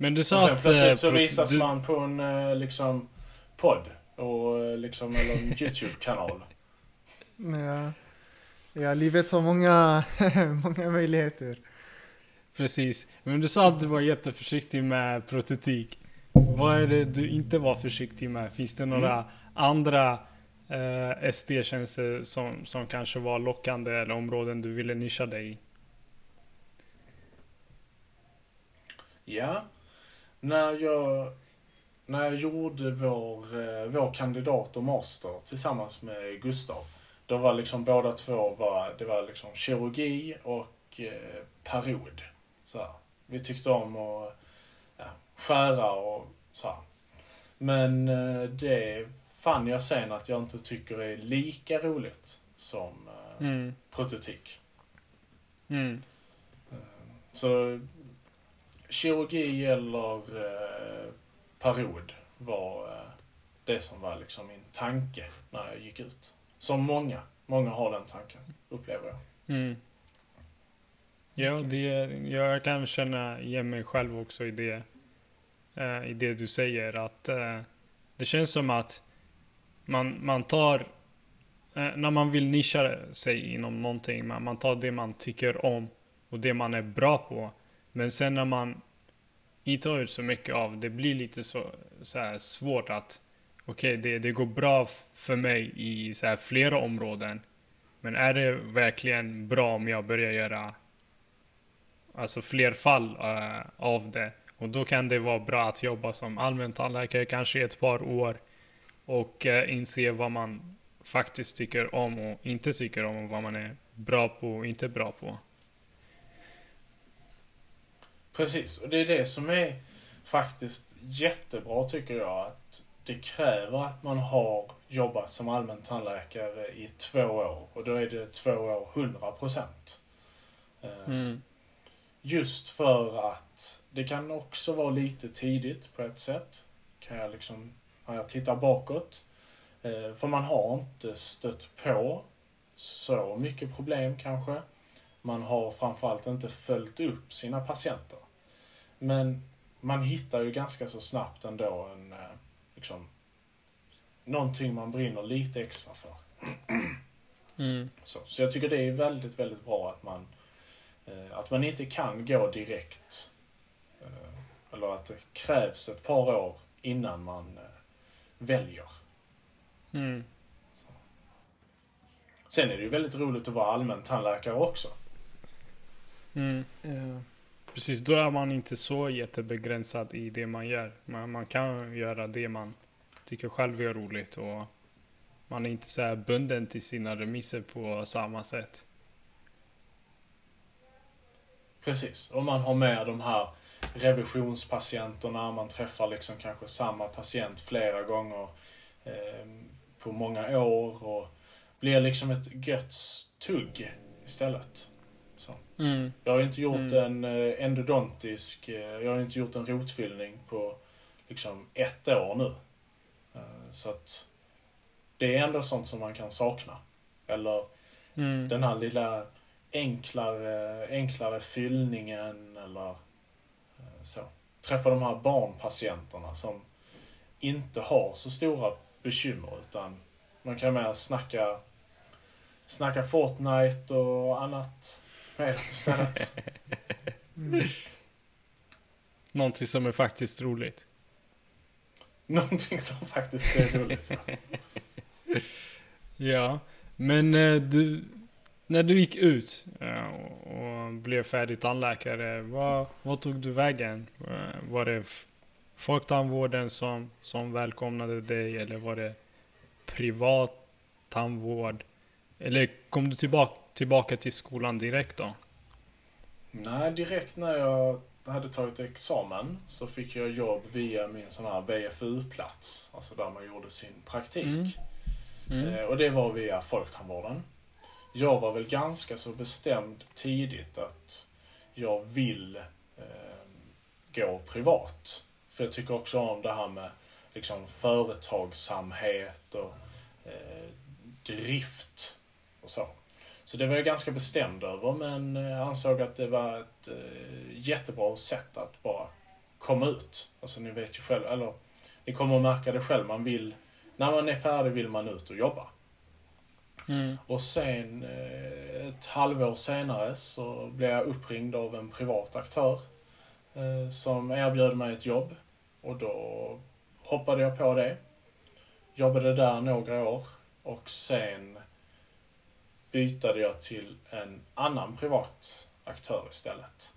Men du Och sa sen att... plötsligt eh, så visas du, man på en eh, liksom podd och eh, liksom, eller en YouTube-kanal. Ja. ja, livet har många, många möjligheter. Precis. Men du sa att du var jätteförsiktig med protetik. Vad är det du inte var försiktig med? Finns det några Mm. andra eh, SD-tjänster som, som kanske var lockande eller områden du ville nischa dig i? Ja. När jag, när jag gjorde vår, eh, vår kandidat och master tillsammans med Gustav. Då var liksom båda två, var, det var liksom kirurgi och eh, period. Så här. Vi tyckte om att ja, skära och så här. Men eh, det fann jag sen att jag inte tycker är lika roligt som eh, Mm. prototik. Mm. Så kirurgi eller eh, period var eh, det som var liksom min tanke när jag gick ut. Som många, många har den tanken, upplever jag. Mm. Ja, det, jag kan känna igen mig själv också i det, eh, i det du säger. Att eh, det känns som att man, man tar, eh, när man vill nischa sig inom någonting, man, man tar det man tycker om och det man är bra på. Men sen när man inte har ut så mycket av, det blir lite så, så här svårt att okej, det, det går bra för mig i så här flera områden. Men är det verkligen bra om jag börjar göra alltså fler fall uh, av det? Och då kan det vara bra att jobba som allmän tandläkare kanske i ett par år och uh, inse vad man faktiskt tycker om och inte tycker om och vad man är bra på och inte bra på. Precis, och det är det som är faktiskt jättebra tycker jag. Att det kräver att man har jobbat som allmän tandläkare i två år. Och då är det två år 100 procent. Eh, Mm. Just för att det kan också vara lite tidigt på ett sätt. Kan jag liksom, när jag tittar bakåt. Eh, För man har inte stött på så mycket problem kanske. Man har framförallt inte följt upp sina patienter. Men man hittar ju ganska så snabbt ändå en, eh, liksom, någonting man brinner lite extra för. Mm. Så, så jag tycker det är väldigt, väldigt bra att man, eh, att man inte kan gå direkt. Eh, eller att det krävs ett par år innan man eh, väljer. Mm. Sen är det ju väldigt roligt att vara allmän tandläkare också. Mm. Ja. Precis, då är man inte så jättebegränsad i det man gör. Man, man kan göra det man tycker själv är roligt och man är inte så här bunden till sina remisser på samma sätt. Precis. Och man har med de här revisionspatienterna. Man träffar liksom kanske samma patient flera gånger eh, på många år och blir liksom ett gött tugg istället. Mm. Jag har inte gjort Mm. en eh, endodontisk, eh, jag har inte gjort en rotfyllning på liksom ett år nu. Eh, Så att det är ändå sånt som man kan sakna. Eller Mm. den här lilla enklare, enklare fyllningen eller så. Träffa de här barnpatienterna som inte har så stora bekymmer utan man kan mer snacka, snacka Fortnite och annat istället. Mm. Någonting som är faktiskt roligt. Någonting som faktiskt är roligt. Ja. Men eh, du, när du gick ut eh, och, blev färdig tandläkare, vad, vad tog du vägen? Eh, Var det folktandvården som, som välkomnade dig eller var det privat tandvård? Eller kom du tillbaka, tillbaka till skolan direkt då? Nej, direkt när jag hade tagit examen så fick jag jobb via min sån här VFU-plats. Alltså där man gjorde sin praktik. Mm. Mm. Eh, Och det var via Folktandvården. Jag var väl ganska så bestämd tidigt att jag vill eh, gå privat. För jag tycker också om det här med liksom företagsamhet och eh, drift och så. Så det var jag ganska bestämd över men eh, ansåg att det var ett eh, jättebra sätt att bara komma ut. Alltså ni vet ju själv, eller ni kommer att märka det själv, man vill när man är färdig vill man ut och jobba. Mm. Och sen eh, ett halvår senare så blev jag uppringd av en privat aktör som erbjöd mig ett jobb. Och då hoppade jag på det. Jobbade där några år och sen bytade jag till en annan privat aktör istället.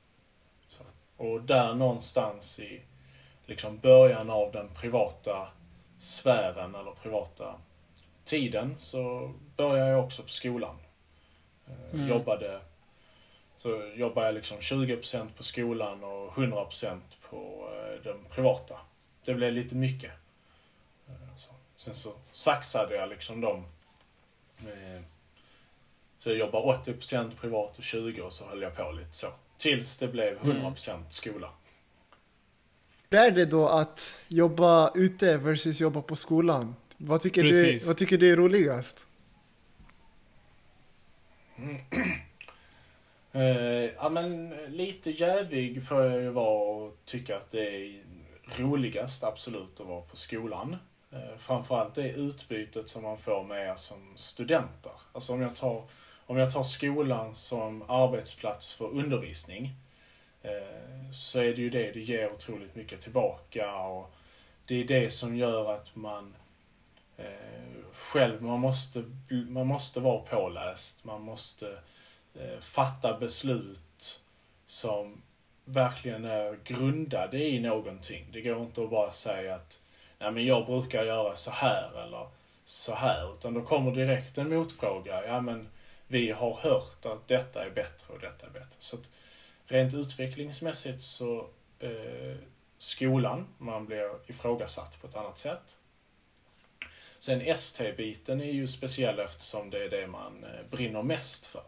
Så. Och där någonstans i liksom början av den privata sfären eller privata tiden så började jag också på skolan. Eh, Mm. Jobbade, så jobbade jag liksom 20% på skolan och 100% på eh, den privata. Det blev lite mycket. Eh, Så. Sen så saxade jag liksom dem. Så jag jobbade 80% privat och 20% och så höll jag på lite så. Tills det blev 100% skola. Hur är det då att jobba ute versus jobba på skolan? Vad tycker, du, vad tycker du är roligast? Eh, ja men lite jävig får jag ju vara och tycka att det är roligast absolut att vara på skolan. Eh, framförallt det utbytet som man får med er som studenter. Alltså om jag tar, om jag tar skolan som arbetsplats för undervisning eh, så är det ju det, det ger otroligt mycket tillbaka och det är det som gör att man eh, själv, man måste, man måste vara påläst, man måste eh, fatta beslut som verkligen är grundade i någonting. Det går inte att bara säga att Nej, men jag brukar göra så här eller så här. Utan då kommer direkt en motfråga. Ja, men vi har hört att detta är bättre och detta är bättre. Så att rent utvecklingsmässigt så eh, skolan, man blir ifrågasatt på ett annat sätt. Sen ST-biten är ju speciell eftersom det är det man eh, brinner mest för.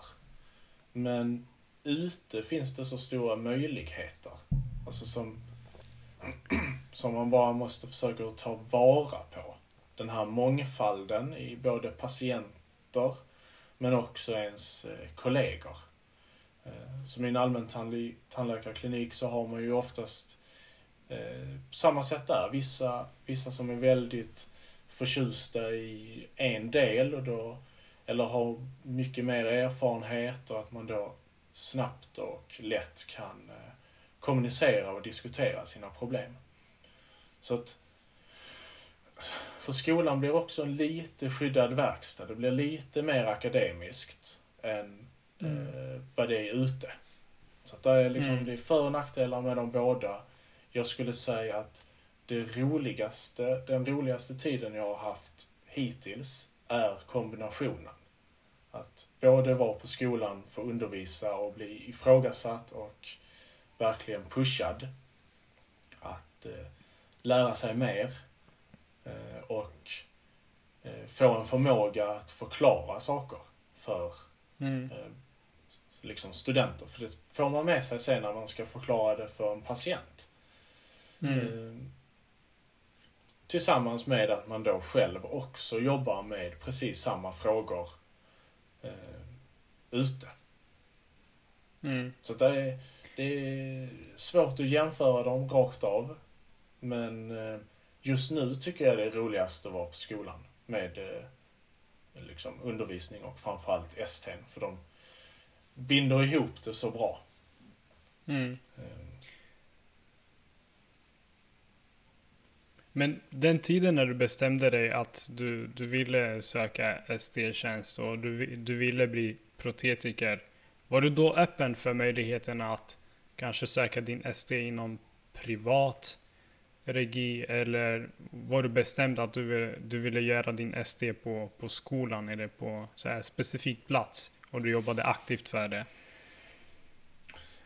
Men ute finns det så stora möjligheter. Alltså som, som man bara måste försöka ta vara på. Den här mångfalden i både patienter men också ens eh, kollegor. Eh, som i en allmän tandläkarklinik så har man ju oftast eh, samma sätt där. Vissa, vissa som är väldigt förtjusta i en del och då, eller har mycket mer erfarenhet och att man då snabbt och lätt kan eh, kommunicera och diskutera sina problem. Så att för skolan blir också en lite skyddad verkstad. Det blir lite mer akademiskt än eh, vad det är ute. Så att det är, liksom, Mm. det är för och nackdelar med dem båda. Jag skulle säga att det roligaste, den roligaste tiden jag har haft hittills är kombinationen. Att både vara på skolan för att undervisa och bli ifrågasatt och verkligen pushad. Att eh, lära sig mer och eh, få en förmåga att förklara saker för Mm. eh, liksom studenter. För det får man med sig sen när man ska förklara det för en patient. Mm. Eh, Tillsammans med att man då själv också jobbar med precis samma frågor eh, ute. Mm. Så det är, det är svårt att jämföra dem rakt av. Men eh, just nu tycker jag det är roligast att vara på skolan med eh, liksom undervisning och framförallt ST. För de binder ihop det så bra. Mm. Eh, Men den tiden när du bestämde dig att du, du ville söka ST-tjänst och du, du ville bli protetiker. Var du då öppen för möjligheten att kanske söka din ST inom privat regi eller var du bestämd att du, vill, du ville göra din ST på, på skolan eller på så här specifik plats och du jobbade aktivt för det?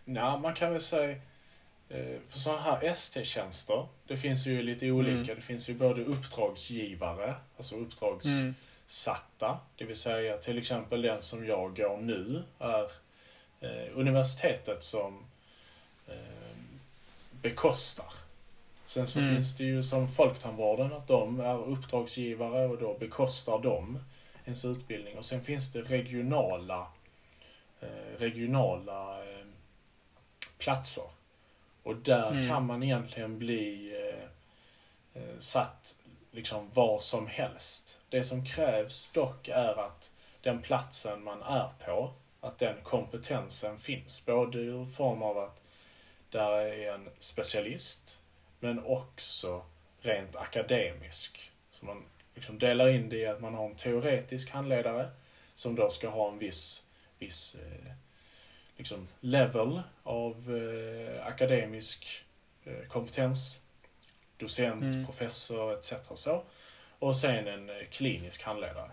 Nej, man kan väl säga eh, för sådana här ST-tjänster, det finns ju lite olika. Mm. Det finns ju både uppdragsgivare, alltså uppdragssatta, det vill säga till exempel den som jag går nu är eh, universitetet som eh, bekostar. Sen så Mm. finns det ju som Folktandvården, att de är uppdragsgivare och då bekostar de ens utbildning. Och sen finns det regionala, eh, regionala eh, platser. Och där Mm. kan man egentligen bli eh, eh, satt liksom var som helst. Det som krävs dock är att den platsen man är på, att den kompetensen finns. Både i form av att där är en specialist, men också rent akademisk. Så man liksom delar in det i att man har en teoretisk handledare som då ska ha en viss, viss eh, liksom level av eh, akademisk eh, kompetens. Docent, Mm. professor etc. Och, så. och sen en eh, klinisk handledare.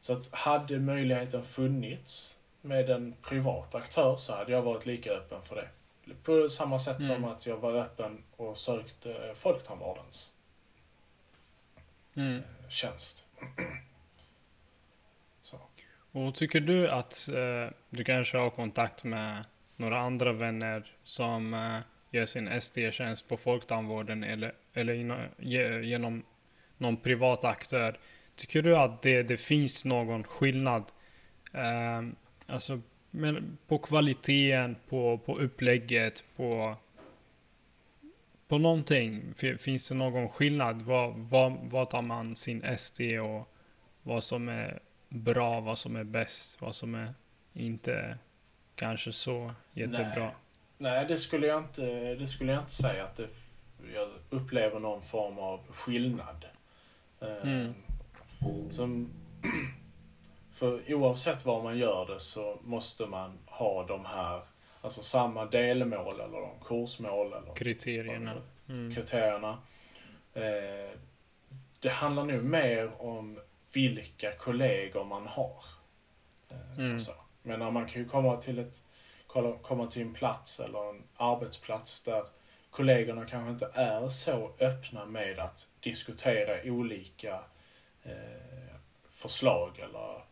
Så att hade möjligheten funnits med en privat aktör så hade jag varit lika öppen för det. På samma sätt som Mm. att jag var öppen och sökte eh, Folktandvårdens Mm. eh, tjänst. Så. Och tycker du att eh, du kanske har kontakt med några andra vänner som eh, gör sin ST-tjänst på Folktandvården eller, eller inom, ge, genom någon privat aktör? Tycker du att det, det finns någon skillnad eh, alltså, men, på kvaliteten, på, på upplägget, på, på någonting? Fi- Finns det någon skillnad? Vad, vad, vad tar man sin ST och vad som är bra, vad som är bäst, vad som är inte kanske så jättebra. Nej. Nej, det skulle jag inte, det skulle jag inte säga att det, jag upplever någon form av skillnad. Eh, Mm. Som, för oavsett vad man gör det så måste man ha de här, alltså samma delmål eller de kursmål eller Kriterierna. Mm. kriterierna. Eh, det handlar nu mer om vilka kollegor man har. Eh, Mm. så. Men när man kan ju komma till, ett, komma till en plats eller en arbetsplats där kollegorna kanske inte är så öppna med att diskutera olika eh, förslag eller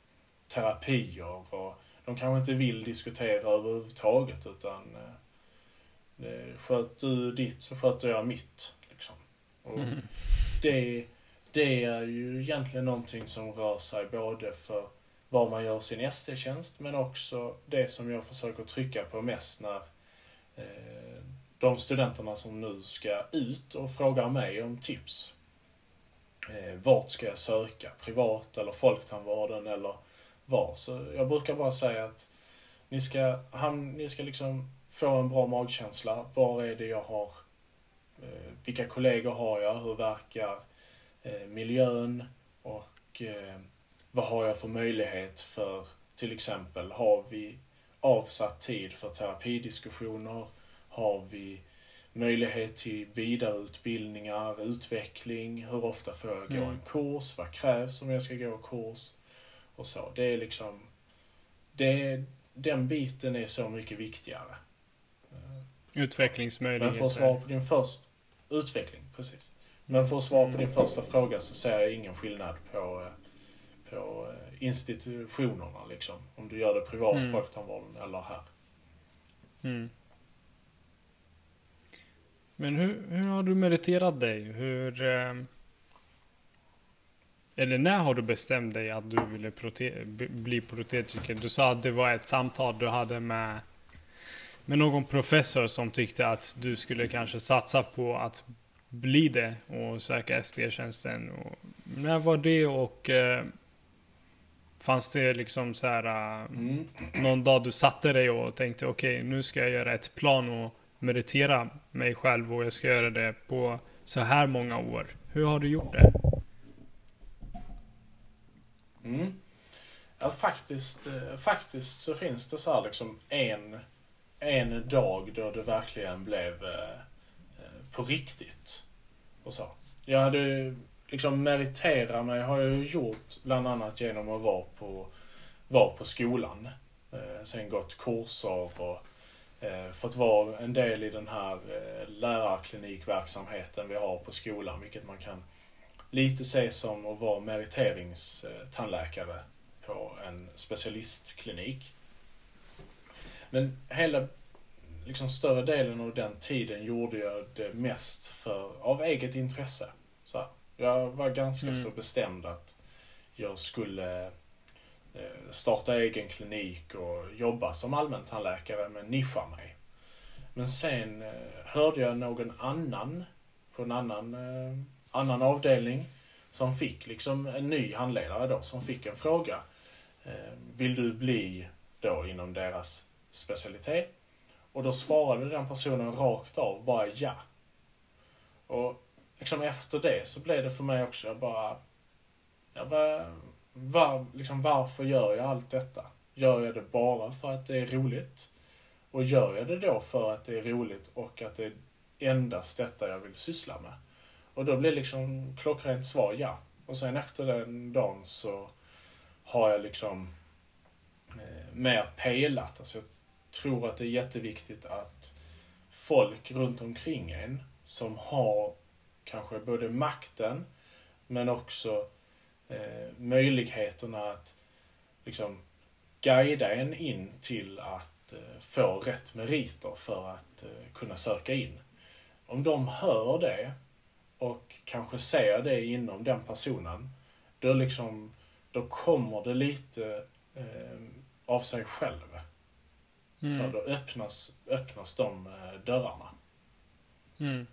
terapier. Och de kanske inte vill diskutera överhuvudtaget utan eh, sköt du ditt så sköter jag mitt. Liksom. Och Mm. det, det är ju egentligen någonting som rör sig både för var man gör sin ST-tjänst men också det som jag försöker trycka på mest när eh, de studenterna som nu ska ut och frågar mig om tips. Eh, vart ska jag söka? Privat eller Folktandvården eller var? Så jag brukar bara säga att ni ska, ham- ni ska liksom få en bra magkänsla. Var är det jag har? Eh, vilka kollegor har jag? Hur verkar eh, miljön? Och eh, vad har jag för möjlighet för, till exempel, har vi avsatt tid för terapidiskussioner? Har vi möjlighet till vidareutbildningar, utveckling? Hur ofta får jag gå Mm. en kurs? Vad krävs om jag ska gå en kurs? Och så. Det är liksom det, den biten är så mycket viktigare. Men Utvecklingsmöjligheter. för att svara på din första... Utveckling, precis. Men för att svara på din första fråga så ser jag ingen skillnad på, eh, på eh, institutionerna liksom. Om du gör det privat, Mm. folktandvården eller här. Mm. Men hur, hur har du meriterat dig? Hur... Eh, eller när har du bestämt dig att du ville prote- bli protetiker? Du sa att det var ett samtal du hade med, med någon professor som tyckte att du skulle kanske satsa på att bli det och söka ST-tjänsten. När var det och eh, fanns det liksom så här eh, Mm. någon dag du satte dig och tänkte okej, nu ska jag göra ett plan och meritera mig själv och jag ska göra det på så här många år. Hur har du gjort det? Mm. Ja, faktiskt, eh, faktiskt så finns det så här liksom en, en dag då det verkligen blev eh, eh, på riktigt. Och så. Jag hade liksom meritera mig har jag gjort bland annat genom att vara på, vara på skolan. Sen gått kurser och fått vara en del i den här lärarklinikverksamheten vi har på skolan, vilket man kan lite se som att vara meriteringstandläkare på en specialistklinik. Men hela, liksom större delen av den tiden gjorde jag det mest för, av eget intresse. Så här. Jag var ganska Mm. så bestämd att jag skulle eh, starta egen klinik och jobba som allmäntandläkare men nischa mig. Men sen eh, hörde jag någon annan på en annan, eh, annan avdelning som fick liksom en ny handledare då som fick en fråga. Eh, vill du bli då inom deras specialitet? Och då svarade den personen rakt av bara ja. Och liksom efter det så blev det för mig också jag bara, ja, var, var, liksom, varför gör jag allt detta? Gör jag det bara för att det är roligt? Och gör jag det då för att det är roligt och att det är endast detta jag vill syssla med? Och då blir liksom klockrent svar ja. Och sen efter den dagen så har jag liksom eh, mer pelat. Alltså jag tror att det är jätteviktigt att folk runt omkring en som har kanske både makten men också eh, möjligheterna att liksom guida en in till att eh, få rätt meriter för att eh, kunna söka in. Om de hör det och kanske ser det inom den personen, då liksom, då kommer det lite eh, av sig själv. Så Mm. då öppnas, öppnas de eh, dörrarna. Mm.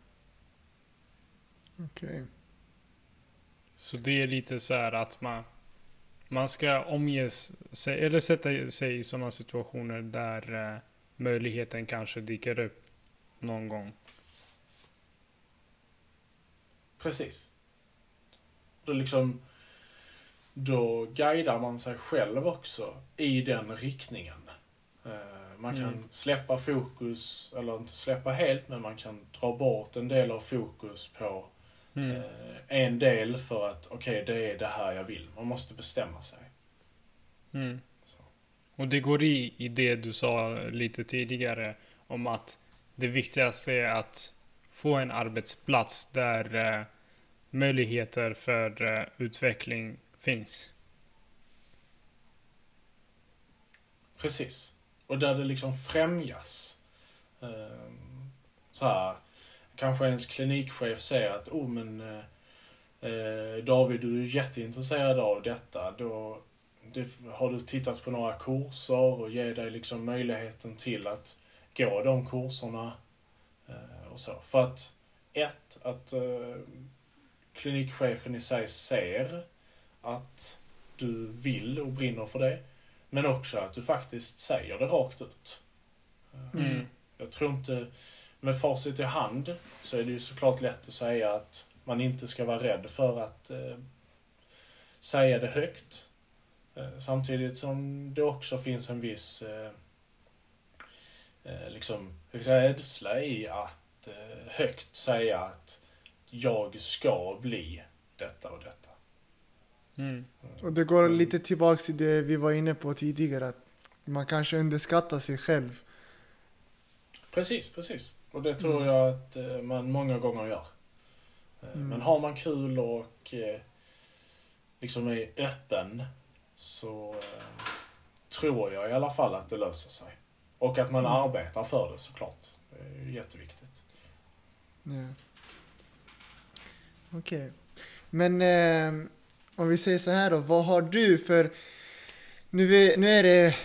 Okej. Så det är lite så här att man, man ska omge sig, eller sätta sig i sådana situationer där eh, möjligheten kanske dyker upp någon gång. Precis. Då liksom, då guidar man sig själv också i den riktningen. Eh, Man kan Mm. släppa fokus, eller inte släppa helt, men man kan dra bort en del av fokus på Mm. eh, en del för att okej, det är det här jag vill. Man måste bestämma sig. Mm. Och det går i, i det du sa lite tidigare om att det viktigaste är att få en arbetsplats där eh, möjligheter för eh, utveckling finns. Precis. Och där det liksom främjas. Ehm, så här, kanske ens klinikchef säger att oh men eh, eh, David, du är jätteintresserad av detta. Då det, har du tittat på några kurser och ger dig liksom möjligheten till att gå de kurserna eh, och så. För att ett, att eh, klinikchefen i sig ser att du vill och brinner för det. Men också att du faktiskt säger det rakt ut. Eh, Mm. Jag tror inte, med facit i hand så är det ju såklart lätt att säga att man inte ska vara rädd för att eh, säga det högt. Eh, samtidigt som det också finns en viss eh, eh, liksom rädsla i att eh, högt säga att jag ska bli detta och detta. Mm. Och det går lite tillbaks till det vi var inne på tidigare. Att man kanske underskattar sig själv. Precis, precis. Och det tror Mm. jag att eh, man många gånger gör. Eh, Mm. Men har man kul och liksom är öppen så tror jag i alla fall att det löser sig. Och att man Mm. arbetar för det såklart. Det är jätteviktigt. Ja. Okej. Men eh, om vi säger så här då, vad har du för... Nu är, nu är det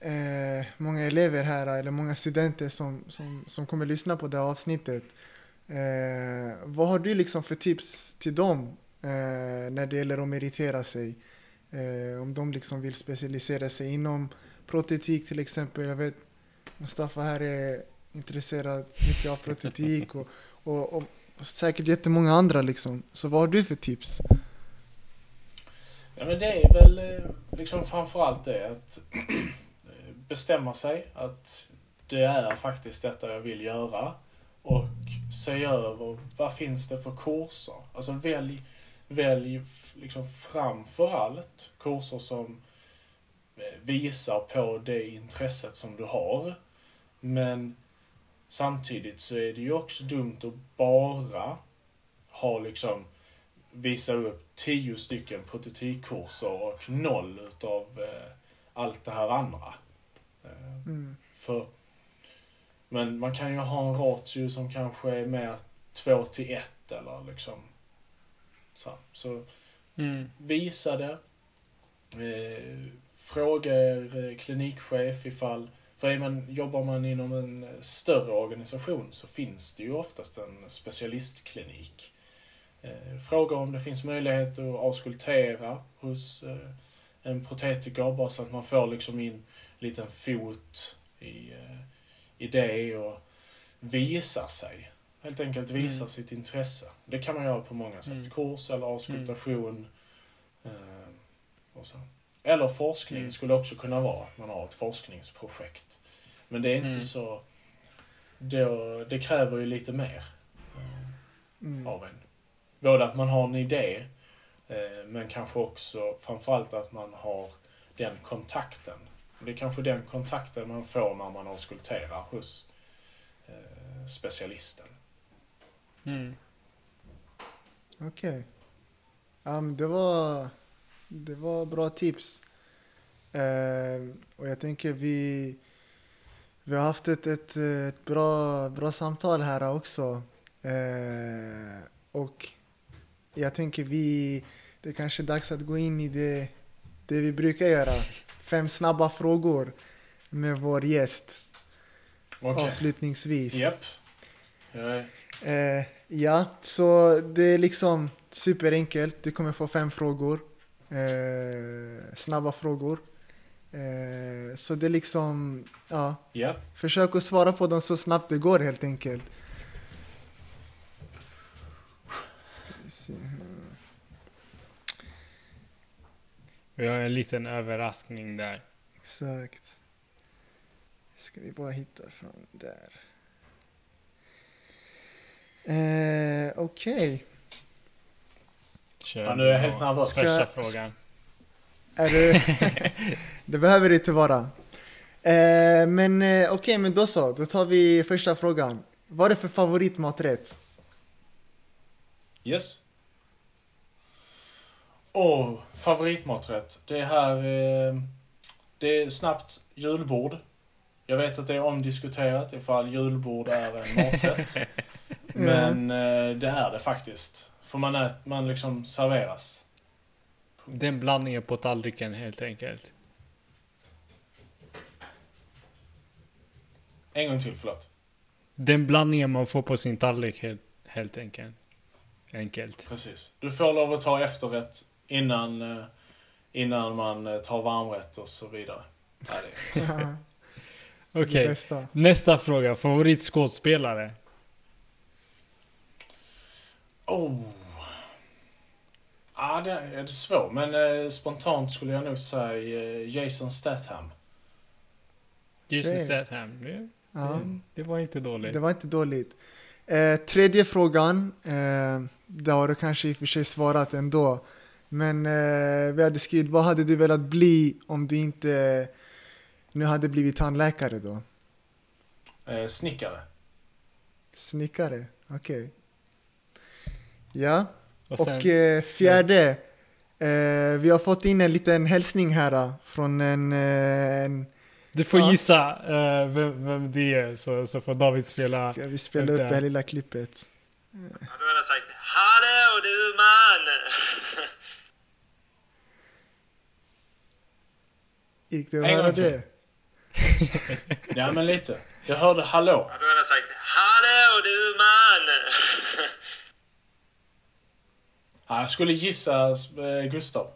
eh, många elever här, eller många studenter som, som, som kommer lyssna på det här avsnittet. Eh, vad har du liksom för tips till dem eh, när det gäller att meritera sig? Eh, om de liksom vill specialisera sig inom protetik till exempel. Jag vet Mustafa här är intresserad mycket av protetik och, och, och, säkert jättemånga andra liksom. Så vad har du för tips? Ja, men det är väl eh, liksom framförallt det att bestämma sig att det är faktiskt detta jag vill göra. Och se över vad finns det för kurser. Alltså välj, välj liksom framför allt kurser som eh, visar på det intresset som du har. Men samtidigt så är det ju också dumt att bara ha liksom visa upp tio stycken prototypkurser och noll utav eh, allt det här andra. Eh, Mm. för, men man kan ju ha en ratio som kanske är mer två till ett eller liksom så. Så Mm. visa det. Eh, fråga er eh, klinikchef ifall, för är man, jobbar man inom en större organisation så finns det ju oftast en specialistklinik. Eh, fråga om det finns möjlighet att auskultera hos eh, en protetiker bara så att man får liksom in en liten fot i, eh, i det och visa sig. Helt enkelt visa Mm. sitt intresse. Det kan man göra på många sätt. Mm. Kurs eller auskultation. Eh, och så. Eller forskning Mm. skulle också kunna vara att man har ett forskningsprojekt. Men det är inte Mm. så... Då, det kräver ju lite mer eh, Mm. av en. Både att man har en idé, eh, men kanske också framförallt att man har den kontakten. Det är kanske den kontakten man får när man auskulterar hos eh, specialisten. Mm. Okej. Ja, men det var, det var bra tips. Eh, och jag tänker vi, vi har haft ett, ett, ett bra, bra samtal här också. Eh, och jag tänker vi, det är kanske är dags att gå in i det, det vi brukar göra. Fem snabba frågor med vår gäst Okej. avslutningsvis. Jag är- Eh, ja, så det är liksom superenkelt. Du kommer få fem frågor. Eh, snabba frågor. Eh, så det är liksom, ja, Japp. försök att svara på dem så snabbt det går helt enkelt. Ska vi se. Vi har en liten överraskning där. Exakt. Ska vi bara hitta från där. Eh, Okej. Kör Ja, nu är jag helt nervös. Första Ska- frågan. Är det, det behöver det inte vara. Eh, men eh, okej, men då så. Då tar vi första frågan. Vad är det för favoritmaträtt? Yes. Och favoritmaträtt. Det är här... Eh, det är snabbt julbord. Jag vet att det är omdiskuterat ifall julbord är en maträtt. Men eh, det är det faktiskt. För man, ät, man liksom serveras. Den blandningen på tallriken helt enkelt. En gång till, förlåt. Den blandningen man får på sin tallrik helt, helt enkelt. Enkelt. Precis. Du får lov att ta efterrätt innan, eh, innan man eh, tar varmrätt och så vidare. Okej, bästa. nästa fråga. Favoritskådespelare? Oh. Ja, det är det svårt. Men eh, spontant skulle jag nog säga eh, Jason Statham. Jason Okej. Statham. Det, Ja, det, det var inte dåligt. det var inte dåligt. Eh, tredje frågan. Eh, det har du kanske i och för sig svarat ändå. Men eh, vi hade skrivit, vad hade du velat bli om du inte nu hade blivit tandläkare då? Eh, snickare. Snickare, okej. Ja, Och och, sen, eh, fjärde. Eh, vi har fått in en liten hälsning här från en, eh, en du får ja. gissa eh, vem, vem det är, så, så får David spela. Ska vi spela upp det här? lilla klippet? Ja, då hade jag sagt Hallå du man! Gick det att höra det? Ja, men lite. Jag hörde hallå. Ja, då hade jag sagt Hallå du man! Ja, jag skulle gissa eh, Gustav.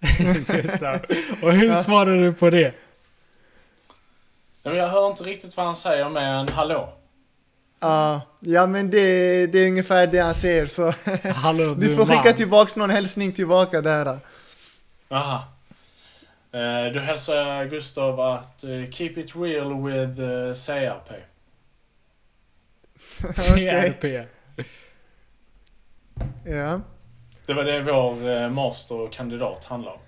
Så, och hur svarar du på det? Jag hör inte riktigt vad han säger mer än hallå. Ja, ja men det, det är ungefär det han säger så Hallå du, du får man. skicka tillbaks någon hälsning tillbaka där. Aha. Eh, då hälsar jag Gustav att eh, keep it real with eh, CRP. CRP. Ja. Det var det vår eh, master och kandidat handlar om.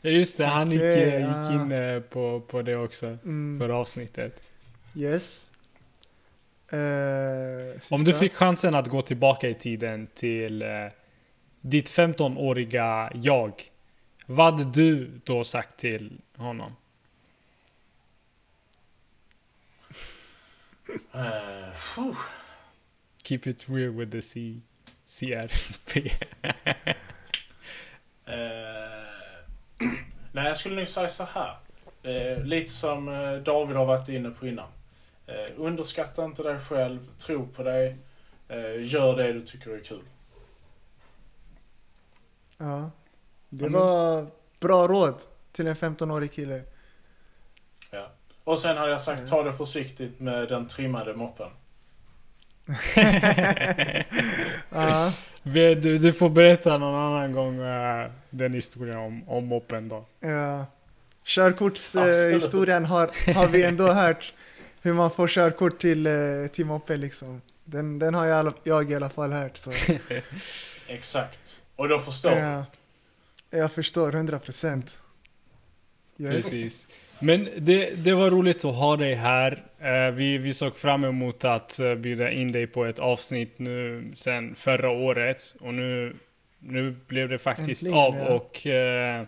Ja just det, han gick, Okej, eh, gick ja. in eh, på, på det också. Mm, För avsnittet. yes. Eh, Om du fick chansen att gå tillbaka i tiden till eh, ditt 15-åriga jag. Vad hade du då sagt till honom? Phew. Keep it real with the C CRP. Eh, nej, jag skulle nog säga så här. Eh, lite som eh, David har varit inne på innan. Eh, underskatta inte dig själv, tro på dig, eh, gör det du tycker är kul. Ja. Det men- var bra råd till en 15-årig kille. Ja. Och sen hade jag sagt, Ja. ta det försiktigt med den trimmade moppen. Ja. Vi- du, du får berätta någon annan gång eh, den historien om, om moppen då. Ja. Körkortshistorien har, har vi ändå hört. Hur man får körkort till, eh, till moppe liksom. Den, den har jag, i alla- jag i alla fall hört. Så. Exakt. Och då förstår. Ja. Jag förstår, 100 procent. Yes. Precis. Men det, det var roligt att ha dig här. Eh, vi, vi såg fram emot att eh, bjuda in dig på ett avsnitt nu sen förra året. Och nu, nu blev det faktiskt Äntligen, av. ja. Och eh,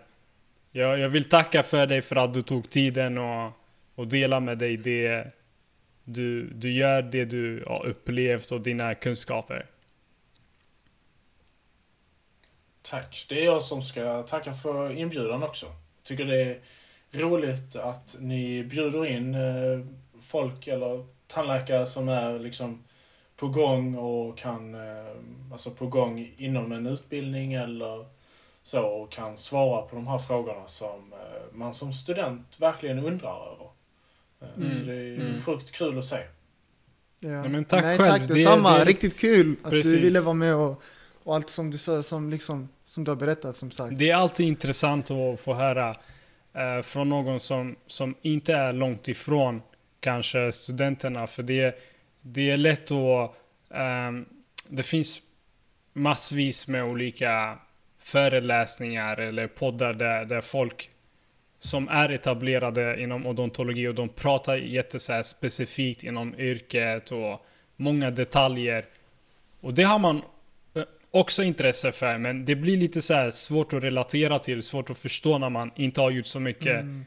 jag, jag vill tacka för dig för att du tog tiden och, och dela med dig det du, du gör, det du har upplevt och dina kunskaper. Tack. Det är jag som ska tacka för inbjudan också. Tycker det är roligt att ni bjuder in eh, folk eller tandläkare som är liksom på gång och kan, eh, alltså på gång inom en utbildning eller så och kan svara på de här frågorna som eh, man som student verkligen undrar över. Mm. Så det är Mm. sjukt kul att se. Ja. Ja, men tack Nej, själv. tack Det- detsamma. det- Riktigt kul att Precis. du ville vara med och, och allt som du sa, som, liksom, som du har berättat som sagt. Det är alltid intressant att få höra eh, från någon som, som inte är långt ifrån kanske studenterna. För det, det är lätt att... Eh, det finns massvis med olika föreläsningar eller poddar där, där folk som är etablerade inom odontologi och de pratar jätte så specifikt inom yrket och många detaljer. Och det har man också intresse för, men det blir lite så här svårt att relatera till, svårt att förstå när man inte har gjort så mycket Mm.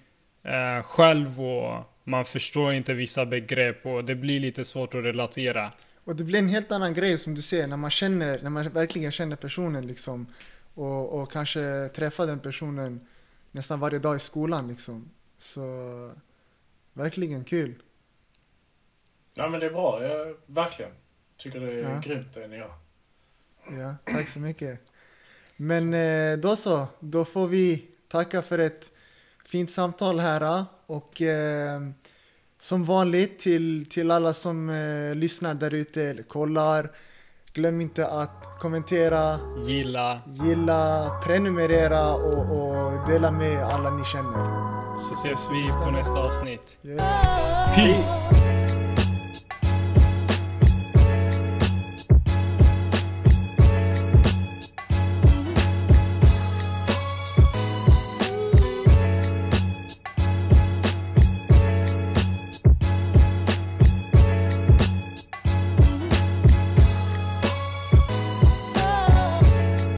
eh, själv och man förstår inte vissa begrepp och det blir lite svårt att relatera. Och det blir en helt annan grej som du ser när man känner, när man verkligen känner personen liksom. Och, och kanske träffar den personen nästan varje dag i skolan liksom. Så verkligen kul. Ja men det är bra, jag verkligen. Tycker det är Ja. grymt det ni gör. Ja, tack så mycket. Men eh, då så, då får vi tacka för ett fint samtal här. Och eh, som vanligt till, till alla som eh, lyssnar där ute eller kollar. Glöm inte att kommentera, Gilla, gilla, prenumerera och, och dela med alla ni känner. så ses vi på nästa avsnitt. Yes. Peace!